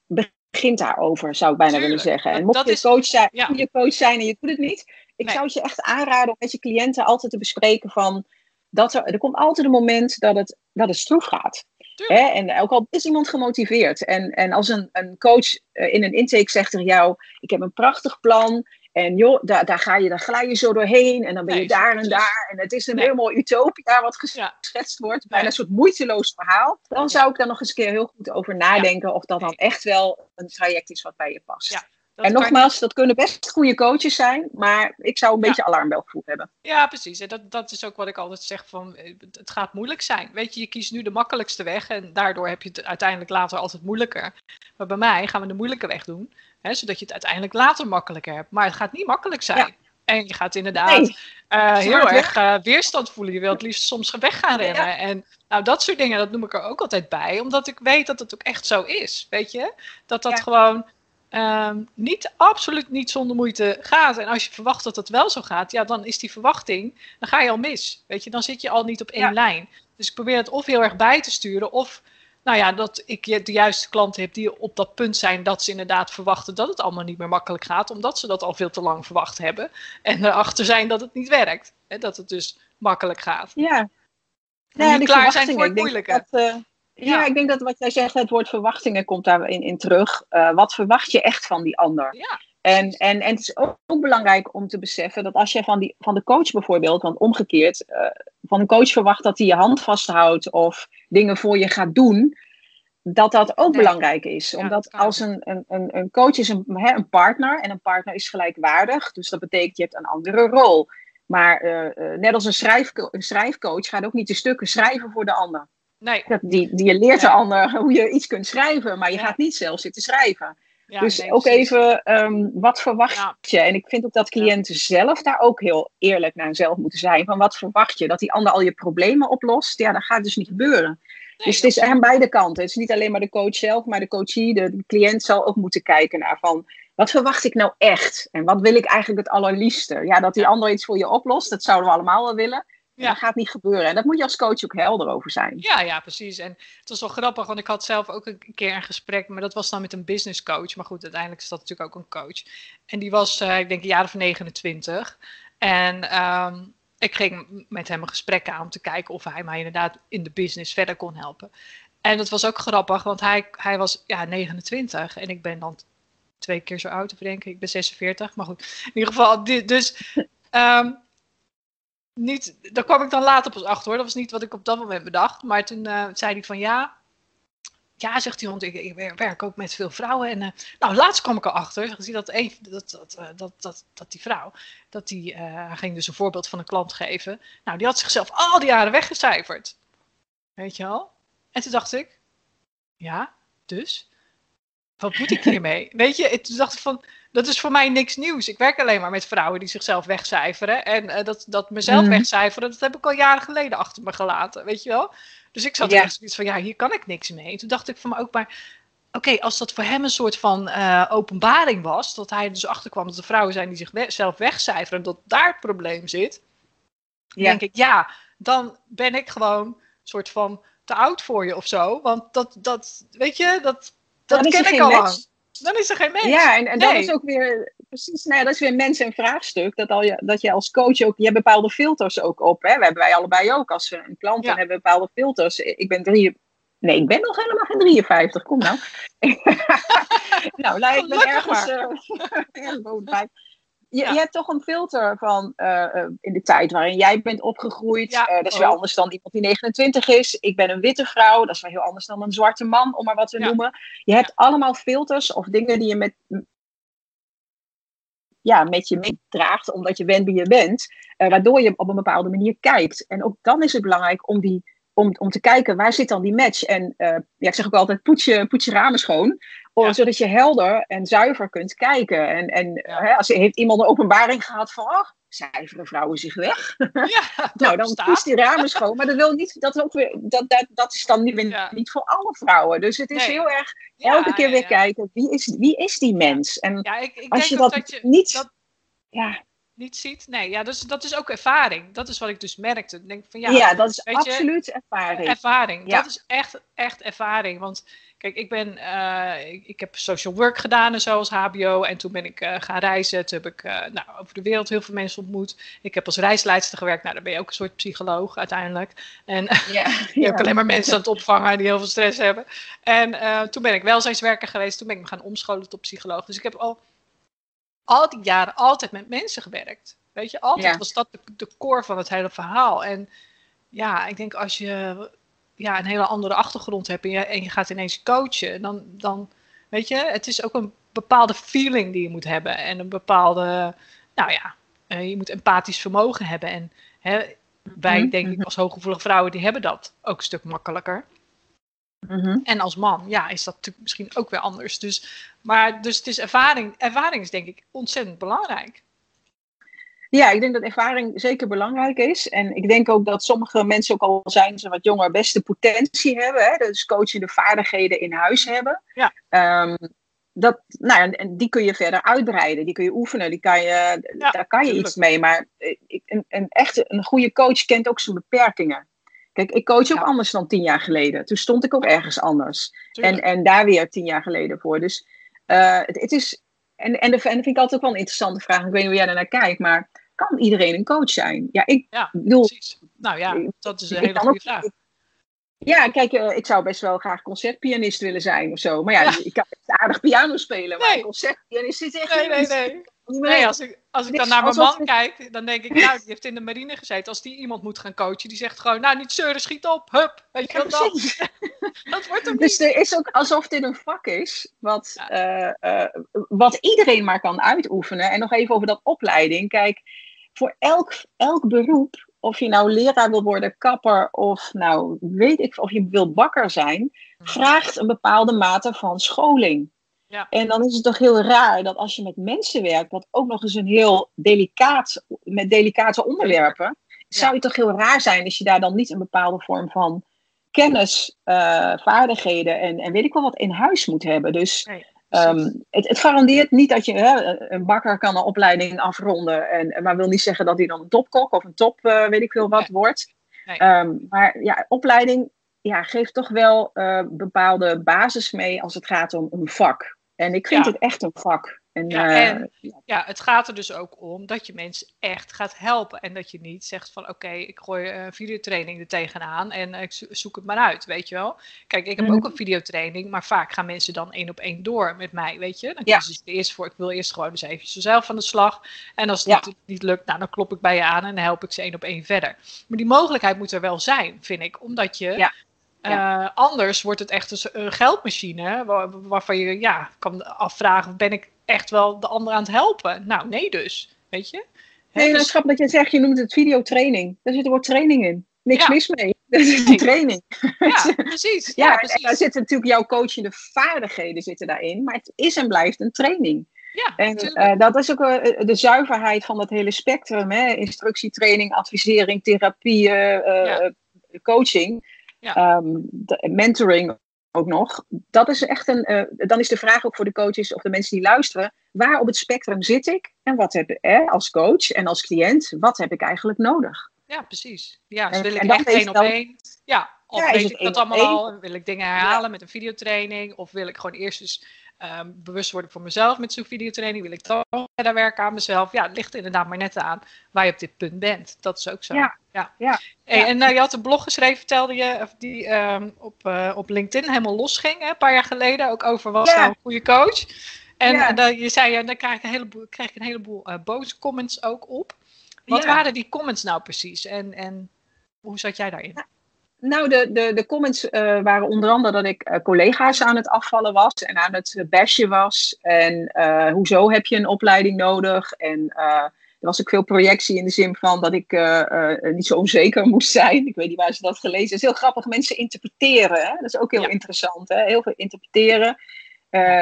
begint daarover, zou ik bijna willen zeggen. En mocht je coach zijn, goede coach zijn en je doet het niet, ik zou het je echt aanraden om met je cliënten altijd te bespreken van dat er, er komt altijd een moment dat het, dat het stroef gaat. Hè? En ook al is iemand gemotiveerd. En, en als een, een coach eh, in een intake zegt tegen jou: Ik heb een prachtig plan. En joh, daar, daar ga je, daar glij je zo doorheen. En dan ben je daar en daar. En het is een nee. helemaal utopia wat geschetst wordt. Bijna een soort moeiteloos verhaal. Dan zou ik daar nog eens een keer heel goed over nadenken. Of dat dan echt wel een traject is wat bij je past en nogmaals, dat kunnen best goede coaches zijn, maar ik zou een beetje alarmbelgevoel hebben. Ja, precies. En dat, dat is ook wat ik altijd zeg van, eh, het gaat moeilijk zijn. Weet je, je kiest nu de makkelijkste weg en daardoor heb je het uiteindelijk later altijd moeilijker. Maar bij mij gaan we de moeilijke weg doen, hè, zodat je het uiteindelijk later makkelijker hebt. Maar het gaat niet makkelijk zijn. En je gaat inderdaad eh, heel erg uh, weerstand voelen. Je wilt het liefst soms weg gaan rennen. En nou, dat soort dingen, dat noem ik er ook altijd bij. Omdat ik weet dat het ook echt zo is. Weet je? Dat dat gewoon um, niet, absoluut niet zonder moeite gaat. En als je verwacht dat het wel zo gaat, ja, dan is die verwachting, dan ga je al mis. Weet je, dan zit je al niet op één lijn. Dus ik probeer het of heel erg bij te sturen, of nou ja, dat ik de juiste klanten heb die op dat punt zijn dat ze inderdaad verwachten dat het allemaal niet meer makkelijk gaat, omdat ze dat al veel te lang verwacht hebben. En erachter zijn dat het niet werkt. Hè, dat het dus makkelijk gaat. Ja. Nou, klaar zijn voor het moeilijke. Dat, uh, ja, ik denk dat wat jij zegt, het woord verwachtingen komt daarin in terug. Uh, wat verwacht je echt van die ander? Ja. En, en, en het is ook, belangrijk om te beseffen dat als je van, die, van de coach bijvoorbeeld, want omgekeerd, uh, van een coach verwacht dat hij je hand vasthoudt of dingen voor je gaat doen, dat dat ook belangrijk is. Omdat als een, een, een coach is een, hè, een partner en een partner is gelijkwaardig, dus dat betekent je hebt een andere rol. Maar uh, net als een, schrijf, een schrijfcoach gaat ook niet de stukken schrijven voor de ander. Nee. Die, die je leert de ander hoe je iets kunt schrijven, maar je gaat niet zelf zitten schrijven. dus ook even, um, wat verwacht je? En ik vind ook dat cliënten zelf daar ook heel eerlijk naar zelf moeten zijn. Van wat verwacht je? Dat die ander al je problemen oplost? Ja, dat gaat dus niet gebeuren. dus het is aan beide kanten. Het is niet alleen maar de coach zelf, maar de coachie, de, de cliënt zal ook moeten kijken naar van wat verwacht ik nou echt? En wat wil ik eigenlijk het allerliefste? Ja, dat die ander iets voor je oplost, dat zouden we allemaal wel willen. Ja. Dat gaat niet gebeuren. En dat moet je als coach ook helder over zijn. Ja, ja, precies. En het was wel grappig, want ik had zelf ook een keer een gesprek, maar dat was dan met een business coach. Maar goed, uiteindelijk is dat natuurlijk ook een coach. En die was, uh, ik denk, een jaar of 29. En um, ik ging met hem een gesprek aan om te kijken of hij mij inderdaad in de business verder kon helpen. En dat was ook grappig, want hij, hij was ja, 29 en ik ben dan twee keer zo oud, of denk ik. Ik ben 46, maar goed. In ieder geval, dus um, niet, daar kwam ik dan later pas achter hoor. Dat was niet wat ik op dat moment bedacht. Maar toen uh, zei hij van ja. Ja, zegt hij, want ik, werk ook met veel vrouwen. En uh, nou, laatst kwam ik erachter, gezien dat, even, dat, dat, uh, dat, dat, dat die vrouw, dat die, hij ging dus een voorbeeld van een klant geven. Nou, die had zichzelf al die jaren weggecijferd. Weet je wel? En toen dacht ik, ja, dus? Wat moet ik hiermee? Weet je, toen dacht ik van, dat is voor mij niks nieuws. Ik werk alleen maar met vrouwen die zichzelf wegcijferen. En uh, dat, dat mezelf mm. wegcijferen, dat heb ik al jaren geleden achter me gelaten, weet je wel? Dus ik zat ja. echt zoiets van, ja, hier kan ik niks mee. toen dacht ik van me ook maar, oké, als dat voor hem een soort van uh, openbaring was, dat hij dus achterkwam dat er vrouwen zijn die zichzelf wegcijferen, dat daar het probleem zit, ja. denk ik, ja, dan ben ik gewoon een soort van te oud voor je of zo. Want dat, dat weet je, dat, dat ken ik al lang. Dan is er geen mens. Ja, en, en dat is ook weer, precies, nou ja, dat is weer mensen een vraagstuk. Dat, al je, dat je als coach ook, je hebt bepaalde filters ook op. Hè? We hebben wij allebei ook als we een klant ja. hebben bepaalde filters. Ik ben drie, Nee, ik ben nog helemaal geen 53. Kom nou. nou, nou, ik ben ergens, uh, Je, je, hebt toch een filter van uh, in de tijd waarin jij bent opgegroeid. Ja, uh, dat is wel anders dan iemand die 29 is. Ik ben een witte vrouw. Dat is wel heel anders dan een zwarte man, om maar wat te noemen. Je hebt allemaal filters of dingen die je met, ja, met je meedraagt, omdat je bent wie je bent. waardoor je op een bepaalde manier kijkt. En ook dan is het belangrijk om die om, om te kijken waar zit dan die match. En uh, ja, ik zeg ook altijd, poets je, poets je ramen schoon. Zodat je helder en zuiver kunt kijken. En, en hè, als heeft iemand een openbaring gehad van, oh, cijferen vrouwen zich weg. Ja, nou, dan poets die ramen schoon. Maar dat wil niet, dat, ook weer, dat, dat, dat is dan niet, niet voor alle vrouwen. Dus het is heel erg elke keer weer kijken, wie is, wie is die mens? En ik, ik als je dat, dat je, niet... Dat... Ja, niet ziet. Nee, ja, dus dat is ook ervaring. Dat is wat ik dus merkte. denk van, ja, ja, dat is absoluut ervaring. Ervaring, dat is echt, echt ervaring. Want kijk, ik ben, uh, ik, ik, heb social work gedaan en zo als HBO. En toen ben ik uh, gaan reizen. Toen heb ik uh, nou, over de wereld heel veel mensen ontmoet. Ik heb als reisleidster gewerkt. Nou, dan ben je ook een soort psycholoog uiteindelijk. En ja, je hebt alleen maar mensen aan het opvangen die heel veel stress hebben. En toen ben ik welzijnswerker geweest. Toen ben ik me gaan omscholen tot psycholoog. Dus ik heb al al die jaren altijd met mensen gewerkt. Weet je, altijd was dat de, de, core van het hele verhaal. En ja, ik denk als je ja, een hele andere achtergrond hebt en je, en je gaat ineens coachen, dan, dan weet je, het is ook een bepaalde feeling die je moet hebben. En een bepaalde, nou ja, uh, je moet empathisch vermogen hebben. En hè, wij, mm denk ik, als hooggevoelige vrouwen, die hebben dat ook een stuk makkelijker. Mhm. En als man, ja, is dat natuurlijk misschien ook weer anders. Dus, maar dus het is ervaring. Ervaring is denk ik ontzettend belangrijk. Ja, ik denk dat ervaring zeker belangrijk is. En ik denk ook dat sommige mensen, ook al zijn ze wat jonger, best de potentie hebben. Hè? Dus de vaardigheden in huis hebben. Ja. Um, dat, nou, en die kun je verder uitbreiden. Die kun je oefenen. Die kan je, daar kan je iets mee. Maar eh, een, een, echte, een goede coach kent ook zijn beperkingen. Kijk, ik coach ook anders dan tien jaar geleden. Toen stond ik ook ergens anders. En, en daar weer tien jaar geleden voor. Dus uh, het, het, is. En, en, de, en dat vind ik altijd ook wel een interessante vraag. Ik weet niet hoe jij er naar kijkt, maar kan iedereen een coach zijn? Ja, ik ja, bedoel. Precies. Nou ja, dat is een hele goede vraag. Ja, kijk, uh, ik zou best wel graag concertpianist willen zijn of zo. Maar ja, ik kan aardig piano spelen, maar nee. concertpianist zit echt nee, nee, nee. Nee, als ik, als ik dan naar mijn man kijk, dan denk ik, nou, die heeft in de marine gezeten. Als die iemand moet gaan coachen, die zegt gewoon, nou, niet zeuren, schiet op, hup. Weet je wat dat? dat wordt hem Dus er is ook alsof dit een vak is, wat, uh, uh, wat iedereen maar kan uitoefenen. En nog even over dat opleiding. Kijk, voor elk, elk beroep, of je nou leraar wil worden, kapper, of nou, weet ik, of je wil bakker zijn, mhm. vraagt een bepaalde mate van scholing. Ja. En dan is het toch heel raar dat als je met mensen werkt, wat ook nog eens een heel delicaat, met delicate onderwerpen, zou het toch heel raar zijn als je daar dan niet een bepaalde vorm van kennis, uh, vaardigheden en, en weet ik wel wat in huis moet hebben. Dus ehm, het, het, garandeert niet dat je hè, een bakker kan een opleiding afronden, en, maar wil niet zeggen dat hij dan een topkok of een top, uh, weet ik veel wat, wordt. Ehm, maar ja, opleiding ja, geeft toch wel uh, bepaalde basis mee als het gaat om een vak. En ik vind het echt een vak. En, ja, eh, en ja. het gaat er dus ook om dat je mensen echt gaat helpen. En dat je niet zegt van oké, ik gooi een videotraining er tegenaan en ik zoek het maar uit, weet je wel. Kijk, ik heb mhm. ook een videotraining, maar vaak gaan mensen dan één op één door met mij, weet je. Dan kiezen ze eerst voor, ik wil eerst gewoon eens even zelf aan de slag. En als het niet, niet, lukt, nou, dan klop ik bij je aan en dan help ik ze één op één verder. Maar die mogelijkheid moet er wel zijn, vind ik. Omdat je uh, anders wordt het echt een geldmachine waarvan je ja, kan afvragen: ben ik echt wel de ander aan het helpen? Nou, nee, dus. Weet je? Nee, dus... dat dat je zegt, je noemt het videotraining. Daar zit er woord training in. Niks mis mee. Dat is een training. Ja, precies. ja, precies. En daar zitten natuurlijk jouw coachende vaardigheden zitten daarin, maar het is en blijft een training. Ja, en uh, dat is ook uh, de zuiverheid van het hele spectrum: hè? instructietraining, advisering, therapie, uh, coaching ja. um, mentoring ook nog. Dat is echt een, uh, dan is de vraag ook voor de coaches of de mensen die luisteren. Waar op het spectrum zit ik? En wat heb ik eh, als coach en als cliënt, wat heb ik eigenlijk nodig? Ja, precies. Ja, dus wil ik echt één op één. Ja, of ja, weet ik dat allemaal al? Wil ik dingen herhalen met een videotraining? Of wil ik gewoon eerst eens um, bewust worden voor mezelf met zo'n videotraining? Wil ik dan verder werken aan mezelf? Ja, het ligt inderdaad maar net aan waar je op dit punt bent. Dat is ook zo. Ja. ja. ja. En uh, je had een blog geschreven, vertelde je, die um, op, uh, op LinkedIn helemaal losging, hè, een paar jaar geleden. Ook over was nou een goede coach. En, en dan, je zei, ja, dan krijg ik een heleboel, krijg ik een heleboel uh, boze comments ook op. Wat waren die comments nou precies? En, en hoe zat jij daarin? Nou, de, de, de comments uh, waren onder andere dat ik uh, collega's aan het afvallen was en aan het bashen was. En uh, hoezo heb je een opleiding nodig? En er was ook veel projectie in de zin van dat ik niet zo onzeker moest zijn. Ik weet niet waar ze dat gelezen. Het is heel grappig, mensen interpreteren. Hè? Dat is ook heel ja. interessant. Hè? Heel veel interpreteren.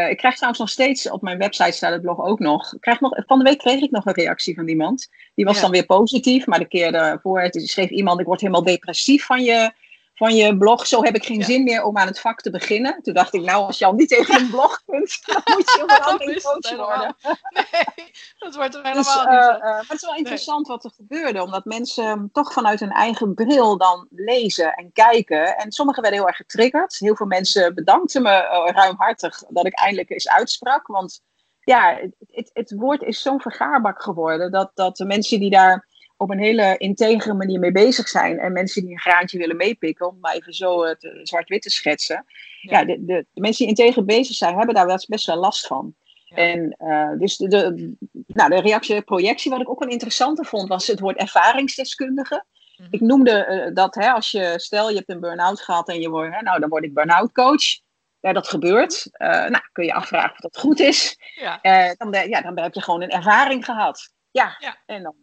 Ik krijg trouwens nog steeds, op mijn website staat het blog ook nog. Ik krijg nog. Van de week kreeg ik nog een reactie van iemand. Die was dan weer positief, maar de keer daarvoor schreef iemand: Ik word helemaal depressief van je van je blog, zo heb ik geen zin meer om aan het vak te beginnen. Toen dacht ik, nou, als je al niet tegen een blog kunt, dan moet je helemaal geen coach worden. Nee, dat wordt er helemaal dus, niet. Uh, uh, maar het is wel interessant wat er gebeurde, omdat mensen toch vanuit hun eigen bril dan lezen en kijken. En sommigen werden heel erg getriggerd. Heel veel mensen bedankten me uh, ruimhartig dat ik eindelijk eens uitsprak. Want ja, het, het, het woord is zo'n vergaarbak geworden dat, dat de mensen die daar op een hele integere manier mee bezig zijn. En mensen die een graantje willen meepikken, om maar even zo het zwart-wit te schetsen. Ja, de, de, de, mensen die integer bezig zijn, hebben daar wel best wel last van. En uh, dus de, de, nou, de reactie, projectie, wat ik ook een interessante vond, was het woord ervaringsdeskundige. Mhm. Ik noemde uh, dat, hè, als je, stel je hebt een burn-out gehad en je wordt, hè, nou dan word ik burn-out coach. Ja, dat gebeurt. Uh, nou, kun je afvragen of dat goed is. Ja. dan, ja, dan heb je gewoon een ervaring gehad. Ja, ja. en dan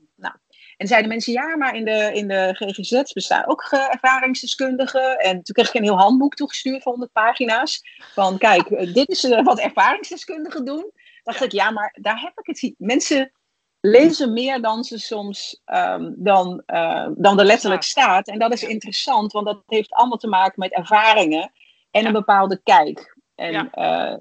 en zeiden mensen, ja, maar in de, in de GGZ bestaan ook ervaringsdeskundigen. En toen kreeg ik een heel handboek toegestuurd van 100 pagina's. Van kijk, eh, dit is uh, wat ervaringsdeskundigen doen. Dacht ik, ja, maar daar heb ik het. Mensen lezen meer dan ze soms um, dan, uh, dan er letterlijk staat. En dat is interessant, want dat heeft allemaal te maken met ervaringen en een bepaalde kijk. En ja.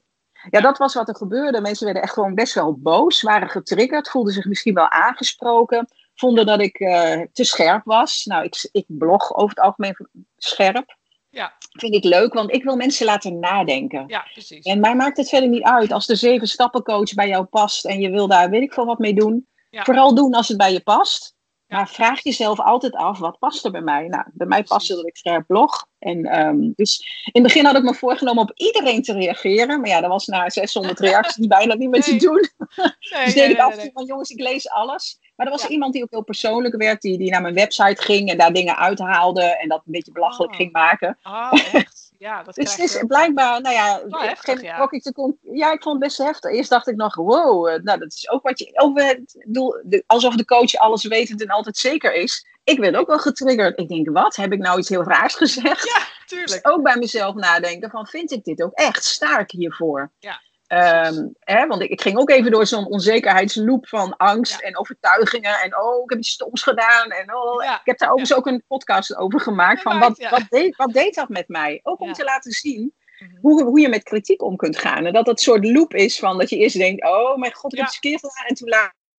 ja, dat was wat er gebeurde. Mensen werden echt gewoon best wel boos, waren getriggerd, voelden zich misschien wel aangesproken vonden dat ik uh, te scherp was. Nou, ik, ik blog over het algemeen scherp. Ja. Vind ik leuk, want ik wil mensen laten nadenken. Ja, precies. En mij maakt het verder niet uit als de zeven stappen coach bij jou past en je wil daar weet ik veel wat mee doen. Ja. Vooral doen als het bij je past. Maar vraag jezelf altijd af, wat past er bij mij? Nou, bij mij past dat ik scherp blog. En, um, dus in het begin had ik me voorgenomen op iedereen te reageren. Maar ja, dat was na 600 reacties bijna niet meer te doen. Nee, dus deed ik af en toe van, jongens, ik lees alles. Maar er was iemand die ook heel persoonlijk werd, die, die naar mijn website ging en daar dingen uithaalde en dat een beetje belachelijk oh. ging maken. Oh, echt? Ja, dat dus het is blijkbaar, nou ja, heftig, ja. Ik te ja, ik vond het best heftig. Eerst dacht ik nog, wow, eh, nou dat is ook wat je, over, bedoel, de, alsof de coach alles wetend en altijd zeker is. Ik werd ook wel getriggerd. Ik denk, wat? Heb ik nou iets heel raars gezegd? Ja, tuurlijk. Dus ook bij mezelf nadenken van, vind ik dit ook echt? Sta ik hiervoor? Ja. Um, hè, want ik, ik, ging ook even door zo'n onzekerheidsloop van angst en overtuigingen. En oh, ik heb iets stoms gedaan. En oh, ik heb daar overigens ook een podcast over gemaakt. Van wat, wat, deed, wat deed dat met mij? Ook om te laten zien mhm. hoe, hoe je met kritiek om kunt gaan. En dat dat soort loop is van dat je eerst denkt: oh mijn god, ik heb het verkeerd gedaan. En toen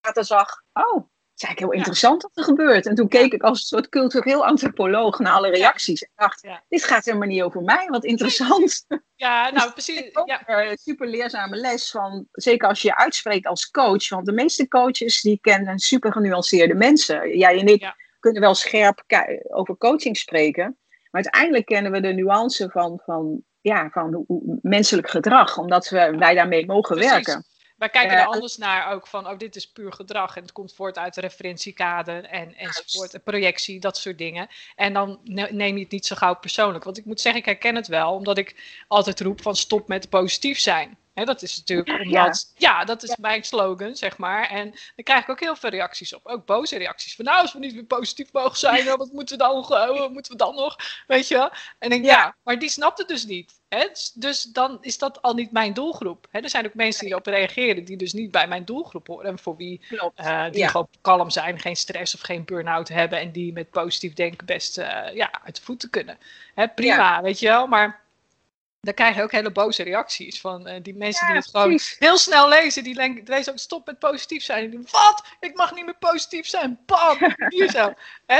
later zag: oh, is eigenlijk heel interessant wat er gebeurt. En toen keek ik als een soort cultureel antropoloog naar alle reacties. En dacht, dit gaat helemaal niet over mij, wat interessant. Ja, nou precies. Ja. Een super leerzame les van, zeker als je je uitspreekt als coach. Want de meeste coaches die kennen super genuanceerde mensen. Jij en ik kunnen wel scherp over coaching spreken. Maar uiteindelijk kennen we de nuance van, van, ja, van menselijk gedrag. Omdat we, wij daarmee mogen werken. Wij kijken er anders naar ook van, oh, dit is puur gedrag en het komt voort uit de referentiekader en, enzovoort, projectie, dat soort dingen. En dan neem je het niet zo gauw persoonlijk. Want ik moet zeggen, ik herken het wel, omdat ik altijd roep van stop met positief zijn. He, dat is natuurlijk omdat, ja, dat is mijn slogan, zeg maar. En dan krijg ik ook heel veel reacties op. Ook boze reacties. Van nou, als we niet meer positief mogen zijn, wat moeten we dan, wat moeten we dan nog? Weet je wel? En ik denk, ja. ja, maar die snapt het dus niet. Hè? Dus, dus dan is dat al niet mijn doelgroep. Hè? Er zijn ook mensen die op reageren die dus niet bij mijn doelgroep horen. En voor wie uh, die gewoon kalm zijn, geen stress of geen burn-out hebben. En die met positief denken best uh, ja, uit de voeten kunnen. Hè? Prima, weet je wel. Maar dan krijg je ook hele boze reacties van uh, die mensen die het gewoon heel snel lezen. Die lezen ook stop met positief zijn. En die wat? Ik mag niet meer positief zijn. Bam! Hier zo.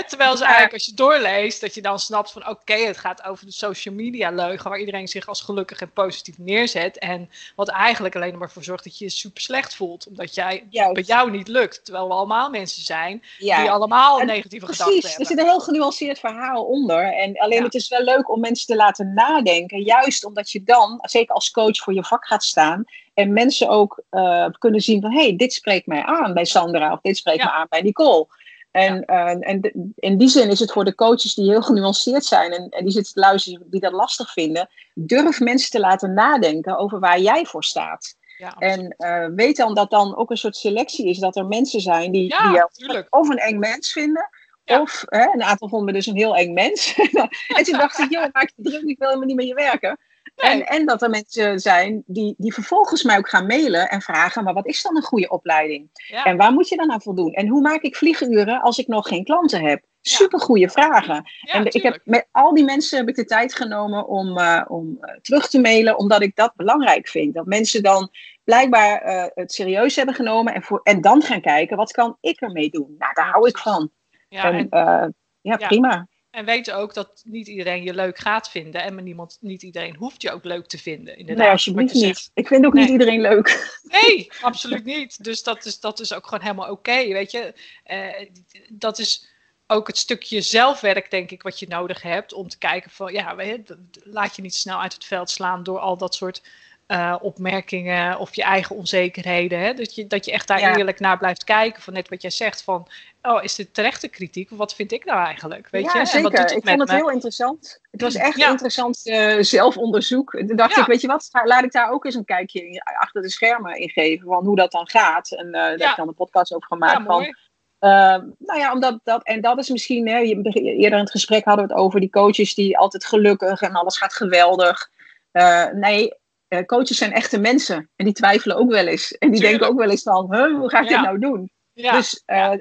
Terwijl ze eigenlijk, als je doorleest, dat je dan snapt van oké, het gaat over de social media leugen. Waar iedereen zich als gelukkig en positief neerzet. En wat eigenlijk alleen maar voor zorgt dat je je super slecht voelt. Omdat jij, bij jou niet lukt. Terwijl we allemaal mensen zijn die allemaal negatieve gedachten hebben. Precies, er zit een heel genuanceerd verhaal onder. En alleen het is wel leuk om mensen te laten nadenken. Juist omdat je dan, zeker als coach, voor je vak gaat staan. En mensen ook uh, kunnen zien van, hé, hey, dit spreekt mij aan bij Sandra. Of dit spreekt me aan bij Nicole. En, uh, en in die zin is het voor de coaches die heel genuanceerd zijn en, en die zitten te luisteren, die dat lastig vinden, durf mensen te laten nadenken over waar jij voor staat. Ja, en uh, weet dan dat dan ook een soort selectie is, dat er mensen zijn die, ja, die of een eng mens vinden, of hè, een aantal vonden me dus een heel eng mens. en toen dacht ik, joh, maak je druk, ik wil helemaal niet met je werken. En, en dat er mensen zijn die, die vervolgens mij ook gaan mailen en vragen: maar wat is dan een goede opleiding? En waar moet je dan aan voldoen? En hoe maak ik vlieguren als ik nog geen klanten heb? Super goede vragen. en ik heb met al die mensen heb ik de tijd genomen om, uh, om uh, terug te mailen, omdat ik dat belangrijk vind. Dat mensen dan blijkbaar uh, het serieus hebben genomen en, voor, en dan gaan kijken: wat kan ik ermee doen? Nou, daar hou ik van. Ja, en, en ja, prima. En weet ook dat niet iedereen je leuk gaat vinden. En niemand, niet iedereen hoeft je ook leuk te vinden. Inderdaad, nee, alsjeblieft niet. Ik vind ook niet iedereen leuk. Nee, absoluut niet. Dus dat is, dat is ook gewoon helemaal oké. weet je, uh, dat is ook het stukje zelfwerk, denk ik, wat je nodig hebt. Om te kijken van, ja, weet je, laat je niet snel uit het veld slaan door al dat soort uh, opmerkingen of je eigen onzekerheden. Hè? Dat, je, dat je echt daar eerlijk naar blijft kijken. Van net wat jij zegt van, oh, is dit terechte kritiek? Of wat vind ik nou eigenlijk? Weet ja, je? zeker. En wat doet het ik vond het heel interessant. Het was echt interessant uh, zelfonderzoek. Toen dacht ik, weet je wat, laat ik daar ook eens een kijkje achter de schermen in geven. Van hoe dat dan gaat. En uh, daar heb ik dan een podcast over gemaakt. van, uh, nou ja, omdat dat, en dat is misschien, hè, eerder in het gesprek hadden we het over die coaches die altijd gelukkig en alles gaat geweldig. Uh, nee, uh, coaches zijn echte mensen. En die twijfelen ook wel eens. En die denken ook wel eens van, huh, hoe ga ik dit nou doen? Dus uh,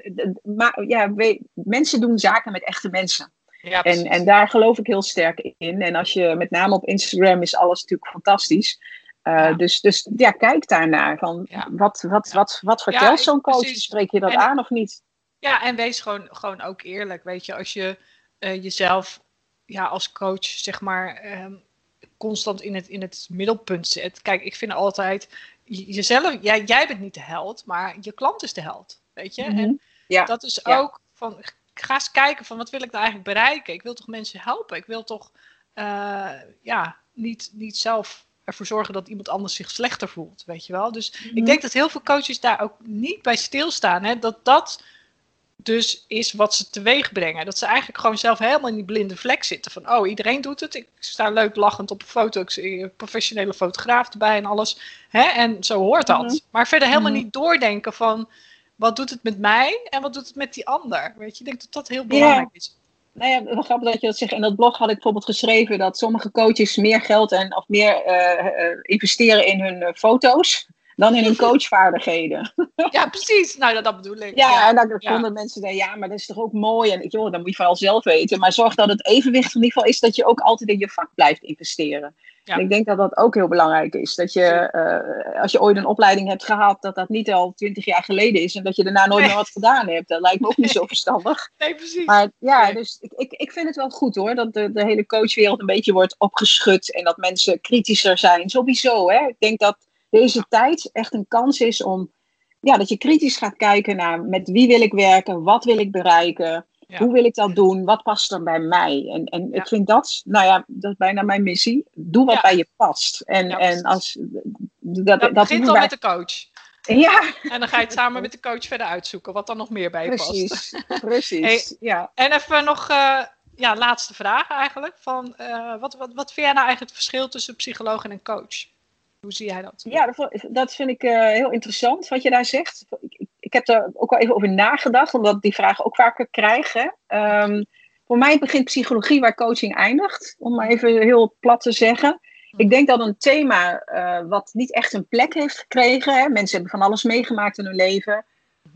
maar, ja, mensen doen zaken met echte mensen. Ja, en, en daar geloof ik heel sterk in. En als je met name op Instagram is alles natuurlijk fantastisch. Uh, dus, dus ja, kijk daarnaar. Van, Wat, wat, wat, wat vertelt zo'n coach? Precies. Spreek je dat aan of niet? Ja, en wees gewoon, gewoon ook eerlijk. Weet je, als je jezelf ja, als coach, zeg maar, um, constant in het, in het middelpunt zit. Kijk, ik vind altijd, jezelf, jij, jij bent niet de held, maar je klant is de held. Weet je? En mhm. ja. dat is ook van, ga eens kijken van wat wil ik nou eigenlijk bereiken? Ik wil toch mensen helpen? Ik wil toch, uh, ja, niet, niet zelf ervoor zorgen dat iemand anders zich slechter voelt, weet je wel? Dus ik mhm. denk dat heel veel coaches daar ook niet bij stilstaan, hè? dat dat dus is wat ze teweeg brengen. Dat ze eigenlijk gewoon zelf helemaal in die blinde vlek zitten. Van, oh, iedereen doet het. Ik sta leuk lachend op een foto. Ik zie een professionele fotograaf erbij en alles. Hè? En zo hoort dat. Mhm. Maar verder helemaal mhm. niet doordenken van... wat doet het met mij en wat doet het met die ander? Weet je, ik denk dat dat heel belangrijk is. Nou ja, grappig dat je dat zegt. In dat blog had ik bijvoorbeeld geschreven dat sommige coaches meer geld en of meer uh, investeren in hun uh, foto's dan in hun coachvaardigheden. Ja, precies. Nou, dat, dat bedoel ik. Ja, en dan vonden mensen denken, ja, maar dat is toch ook mooi. En joh, dan moet je vooral zelf weten. Maar zorg dat het evenwicht in ieder geval is dat je ook altijd in je vak blijft investeren. En ik denk dat dat ook heel belangrijk is. Dat je, uh, als je ooit een opleiding hebt gehad, dat dat niet al twintig jaar geleden is. En dat je daarna nooit meer wat gedaan hebt. Dat lijkt me ook niet zo verstandig. Nee, precies. Maar ja, dus ik, ik, ik vind het wel goed hoor. Dat de, de hele coachwereld een beetje wordt opgeschud. En dat mensen kritischer zijn. Sowieso hè. Ik denk dat deze tijd echt een kans is om ja, dat je kritisch gaat kijken naar met wie wil ik werken, wat wil ik bereiken, hoe wil ik dat doen, wat past er bij mij. En, en ik vind dat, nou ja, dat is bijna mijn missie. Doe wat bij je past. En, en als, dat, dat, begint al met de coach. Ja. En dan ga je het samen met de coach verder uitzoeken wat dan nog meer bij je precies, past. Precies, ja. En even nog, uh, ja, laatste vraag eigenlijk. Van, uh, wat, wat, wat vind jij nou eigenlijk het verschil tussen psycholoog en een coach? Hoe zie jij dat? Ja, dat, vind ik uh, heel interessant wat je daar zegt. Ik, ik, heb er ook wel even over nagedacht, omdat ik die vraag ook vaker krijg. Um, voor mij begint psychologie waar coaching eindigt, om maar even heel plat te zeggen. Ik denk dat een thema uh, wat niet echt een plek heeft gekregen, hè, mensen hebben van alles meegemaakt in hun leven.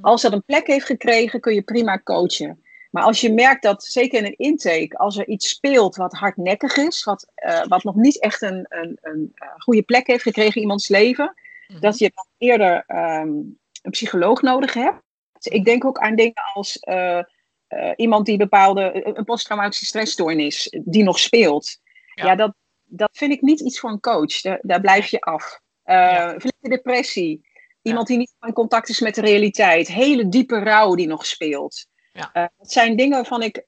Als dat een plek heeft gekregen, kun je prima coachen. Maar als je merkt dat, zeker in een intake, als er iets speelt wat hardnekkig is, wat, uh, wat nog niet echt een, een, een, goede plek heeft gekregen in iemands leven, mhm. dat je dan eerder um, een psycholoog nodig hebt. Ik denk ook aan dingen als uh, iemand die bepaalde, een posttraumatische stressstoornis, die nog speelt. Ja, dat, dat vind ik niet iets voor een coach. Daar, daar blijf je af. Ja. depressie. Iemand die niet in contact is met de realiteit. Hele diepe rouw die nog speelt. Ja. Uh, dat zijn dingen waarvan ik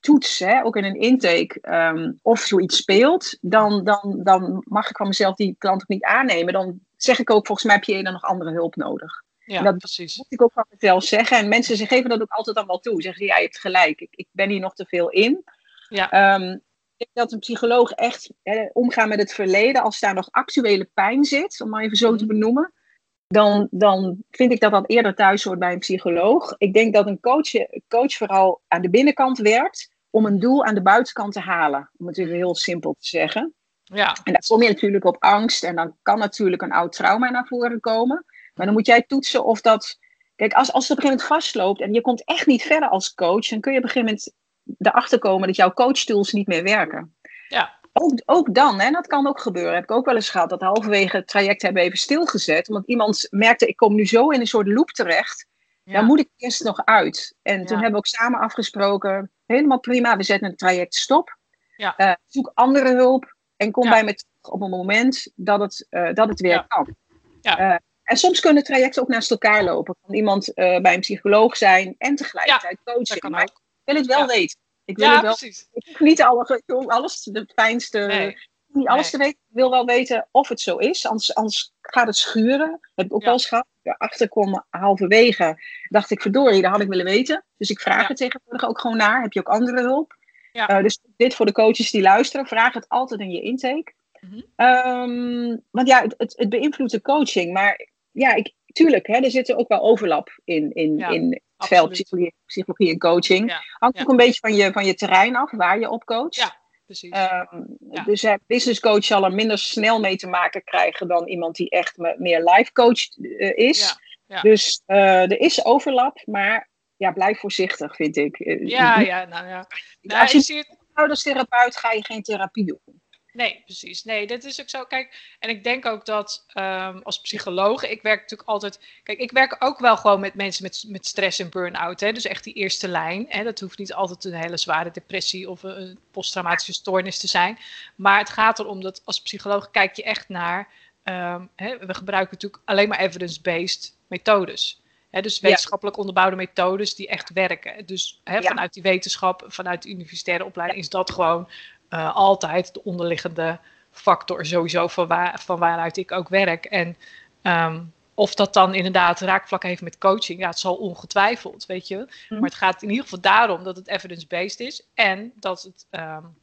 toets, hè, ook in een intake, um, of zoiets speelt. Dan, dan, dan mag ik van mezelf die klant ook niet aannemen. Dan zeg ik ook, volgens mij heb je eerder nog andere hulp nodig. Ja, dat precies. moet ik ook van mezelf zeggen. En mensen ze geven dat ook altijd dan wel toe. Zeggen ze, ja, je hebt gelijk. Ik, ik ben hier nog te veel in. Ja. Um, ik denk dat een psycholoog echt hè, omgaan met het verleden, als daar nog actuele pijn zit, om maar even zo te mhm. benoemen, dan, dan vind ik dat dat eerder thuis hoort bij een psycholoog. Ik denk dat een coach, coach vooral aan de binnenkant werkt om een doel aan de buitenkant te halen. Om het even heel simpel te zeggen. Ja. En daar kom je natuurlijk op angst en dan kan natuurlijk een oud trauma naar voren komen. Maar dan moet jij toetsen of dat. Kijk, als, als het op een gegeven moment vastloopt en je komt echt niet verder als coach, dan kun je op een gegeven moment erachter komen dat jouw coachtools niet meer werken. Ja. Ook, ook dan, hè, dat kan ook gebeuren. Heb ik ook wel eens gehad dat halverwege het traject hebben even stilgezet. Omdat iemand merkte, ik kom nu zo in een soort loop terecht. Ja. Daar moet ik eerst nog uit. En toen hebben we ook samen afgesproken, helemaal prima, we zetten het traject stop. Ja. Uh, zoek andere hulp en kom bij me terug op een moment dat het, uh, dat het weer kan. Ja. Uh, en soms kunnen trajecten ook naast elkaar lopen. Kan iemand bij een psycholoog zijn en tegelijkertijd coachen. Maar ik wil het wel weten. Ik wil ja, wel, precies. Ik niet alle, alles, de fijnste, nee. niet alles te weten. Ik wil wel weten of het zo is, anders, anders gaat het schuren. Dat heb ik ook wel eens gehad. Erachter halverwege, dacht ik, verdorie, dat had ik willen weten. Dus ik vraag er tegenwoordig ook gewoon naar. Heb je ook andere hulp? Ja. Uh, dus dit voor de coaches die luisteren, vraag het altijd in je intake. Mm -hmm. um, want ja, het, het, het, beïnvloedt de coaching. Maar ja, ik, tuurlijk, hè, er zit ook wel overlap in, in, in het veld psychologie, psychologie, en coaching. Ja. Hangt ook een beetje van je, van je terrein af, waar je op coacht. Ja, precies. Um, dus uh, business coach zal er minder snel mee te maken krijgen dan iemand die echt meer life coach uh, is. Dus uh, er is overlap, maar ja, blijf voorzichtig, vind ik. Ja, ja, nou ja. Nou, als je, je ziet... ouderstherapeut ga je geen therapie doen. Nee, precies. Nee, dat is ook zo. Kijk, en ik denk ook dat um, als psycholoog, ik werk natuurlijk altijd. Kijk, ik werk ook wel gewoon met mensen met, met stress en burn-out. Hè, dus echt die eerste lijn. Hè, dat hoeft niet altijd een hele zware depressie of een posttraumatische stoornis te zijn. Maar het gaat erom dat als psycholoog kijk je echt naar. Um, hè, we gebruiken natuurlijk alleen maar evidence-based methodes. He, dus wetenschappelijk onderbouwde methodes die echt werken. Dus he, vanuit die wetenschap, vanuit de universitaire opleiding, is dat gewoon uh, altijd de onderliggende factor sowieso van, waar, van waaruit ik ook werk. En um, of dat dan inderdaad raakvlak heeft met coaching, ja, het zal ongetwijfeld, weet je. Mm. Maar het gaat in ieder geval daarom dat het evidence-based is en dat het um,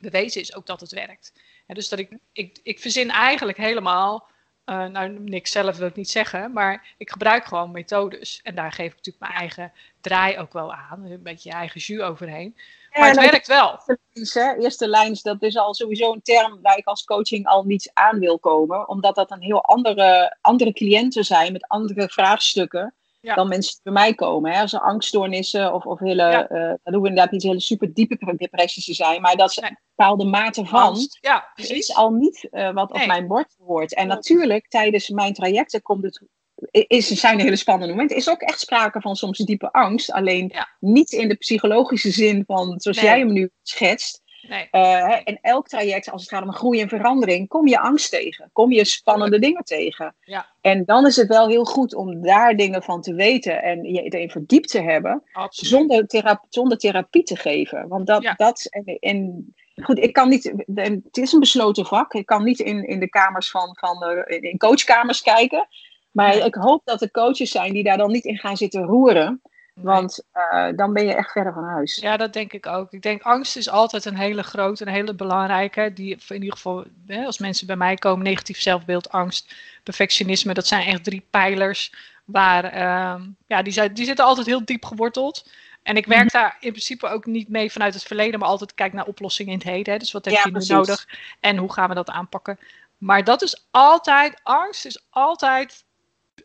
bewezen is ook dat het werkt. En dus dat ik, ik, ik verzin eigenlijk helemaal, uh, nou niks zelf wil ik niet zeggen, maar ik gebruik gewoon methodes. En daar geef ik natuurlijk mijn eigen draai ook wel aan, een beetje je eigen jus overheen. Maar het werkt wel. Eerste, eerste lijns, dat is al sowieso een term waar ik als coaching al niet aan wil komen. Omdat dat een heel andere, andere cliënten zijn met andere vraagstukken dan mensen die bij mij komen. Hè. Als er angststoornissen of, of hele, ja. uh, dat hoeven inderdaad niet hele super diepe depressies te zijn. Maar dat ze nee. bepaalde mate van ja, is al niet uh, wat nee. op mijn bord hoort. En natuurlijk, tijdens mijn trajecten komt het is, zijn hele spannende momenten. Is ook echt sprake van soms diepe angst. Alleen ja. niet in de psychologische zin van zoals nee. jij hem nu schetst. Nee. Uh, in elk traject, als het gaat om groei en verandering, kom je angst tegen. Kom je spannende ja. dingen tegen. Ja. En dan is het wel heel goed om daar dingen van te weten en je erin verdiept te hebben. Zonder, thera zonder therapie te geven. Want dat, ja. dat en, en goed, ik kan niet, het is een besloten vak. Ik kan niet in, in de kamers van, van in coachkamers kijken. Maar ik hoop dat er coaches zijn die daar dan niet in gaan zitten roeren. Want uh, dan ben je echt verder van huis. Ja, dat denk ik ook. Ik denk angst is altijd een hele grote, een hele belangrijke. Die in ieder geval, hè, als mensen bij mij komen, negatief zelfbeeld, angst, perfectionisme, dat zijn echt drie pijlers. Waar, uh, ja, die, zijn, die zitten altijd heel diep geworteld. En ik werk -hmm. daar in principe ook niet mee vanuit het verleden, maar altijd kijk naar oplossingen in het heden. Hè. Dus wat heb ja, je nu nodig en hoe gaan we dat aanpakken? Maar dat is altijd, angst is altijd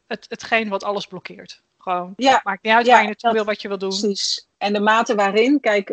het, hetgeen wat alles blokkeert. Gewoon, ja, maakt niet uit ja, waar je naartoe wil, wat je wil doen. Precies. En de mate waarin, kijk,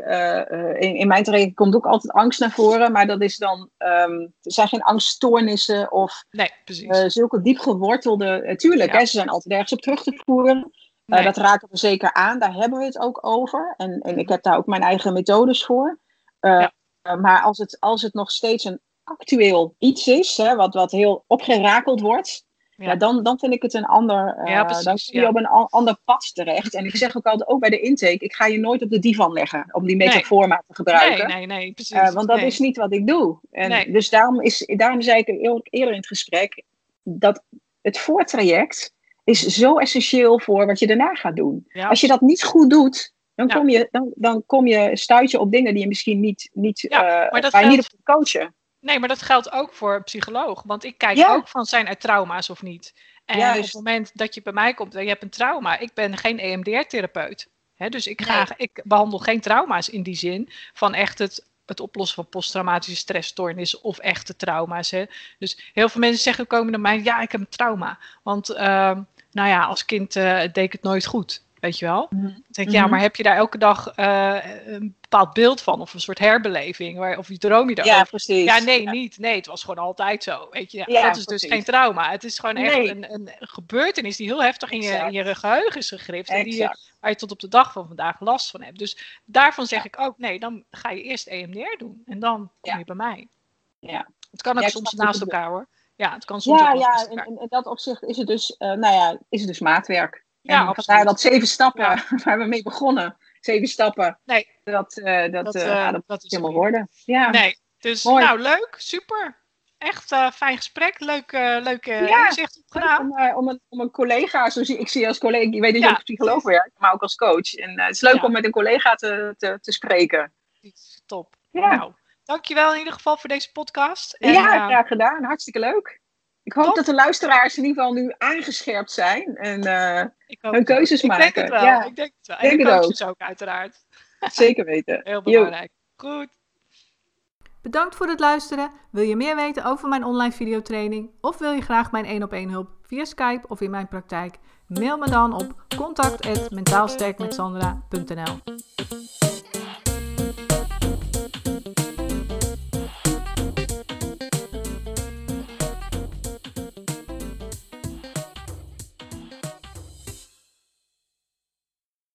in, in, mijn traject komt ook altijd angst naar voren, maar dat is dan, um, er zijn geen angststoornissen of nee, precies. zulke diep gewortelde, tuurlijk, hè, ze zijn altijd ergens op terug te voeren. dat raken we zeker aan, daar hebben we het ook over. En, en ik heb daar ook mijn eigen methodes voor. Ja. maar als het, als het nog steeds een actueel iets is, hè, wat, wat heel opgerakeld wordt, ja. dan, dan vind ik het een ander. Uh, ja, precies, dan kom je op een ander pad terecht. En ik zeg ook altijd, ook bij de intake, ik ga je nooit op de divan leggen om die metafoormaat te gebruiken. Nee, nee, nee, precies. Uh, want dat is niet wat ik doe. En Dus daarom, is, daarom zei ik eerder in het gesprek dat het voortraject is zo essentieel voor wat je daarna gaat doen. Als je dat niet goed doet, dan, kom je, dan, dan kom je stuit je op dingen die je misschien niet, niet, ja, uh, maar dat niet op coachen. Nee, maar dat geldt ook voor een psycholoog. Want ik kijk ook van zijn er trauma's of niet. En op het moment dat je bij mij komt en je hebt een trauma, ik ben geen EMDR-therapeut. Dus ik, ga, ik behandel geen trauma's in die zin van echt het, het oplossen van posttraumatische stressstoornis of echte trauma's. Hè. Dus heel veel mensen zeggen komen naar mij, ja, ik heb een trauma. Want uh, nou ja, als kind uh, deed ik het nooit goed. Weet je wel? Mhm. Dan denk ik, ja, mhm. maar heb je daar elke dag uh, een bepaald beeld van? Of een soort herbeleving? Waar, of droom je daarover? Ja, precies. Ja, nee, niet. Nee, het was gewoon altijd zo. Weet je? Ja, dat is dus geen trauma. Het is gewoon echt een, een, gebeurtenis die heel heftig in je, in je geheugen is gegrift. En die je, waar je tot op de dag van vandaag last van hebt. Dus daarvan zeg ik ook, nee, dan ga je eerst EMDR doen. En dan kom je bij mij. Ja. Het kan ook soms naast elkaar hoor. Ja, het kan soms ja, ja, in, in, dat opzicht is het dus, uh, nou ja, is het dus maatwerk. Ja, absoluut. dat zeven stappen waar we mee begonnen. Zeven stappen. Nee. Dat, uh, dat, dat, uh, dat, dat is helemaal worden. Ja. Nee, dus Mooi. nou leuk, super. Echt fijn gesprek, leuk, leuk ja, inzicht opgedaan. Om, om, een, om een collega, zoals ik zie als collega, ik weet dat je ja, als psycholoog werkt, maar ook als coach. En het is leuk om met een collega te, te, te spreken. Top. Ja. Nou, dankjewel in ieder geval voor deze podcast. En, ja, graag gedaan. Hartstikke leuk. Ik hoop dat de luisteraars in ieder geval nu aangescherpt zijn en uh, hun keuzes maken. Ik denk het wel. Ja. Ik denk het wel. En de coaches ook. ook. uiteraard. Zeker weten. Heel belangrijk. Goed. Bedankt voor het luisteren. Wil je meer weten over mijn online videotraining of wil je graag mijn 1 op 1 hulp via Skype of in mijn praktijk? Mail me dan op contact@mentaalsterkmetsandra.nl.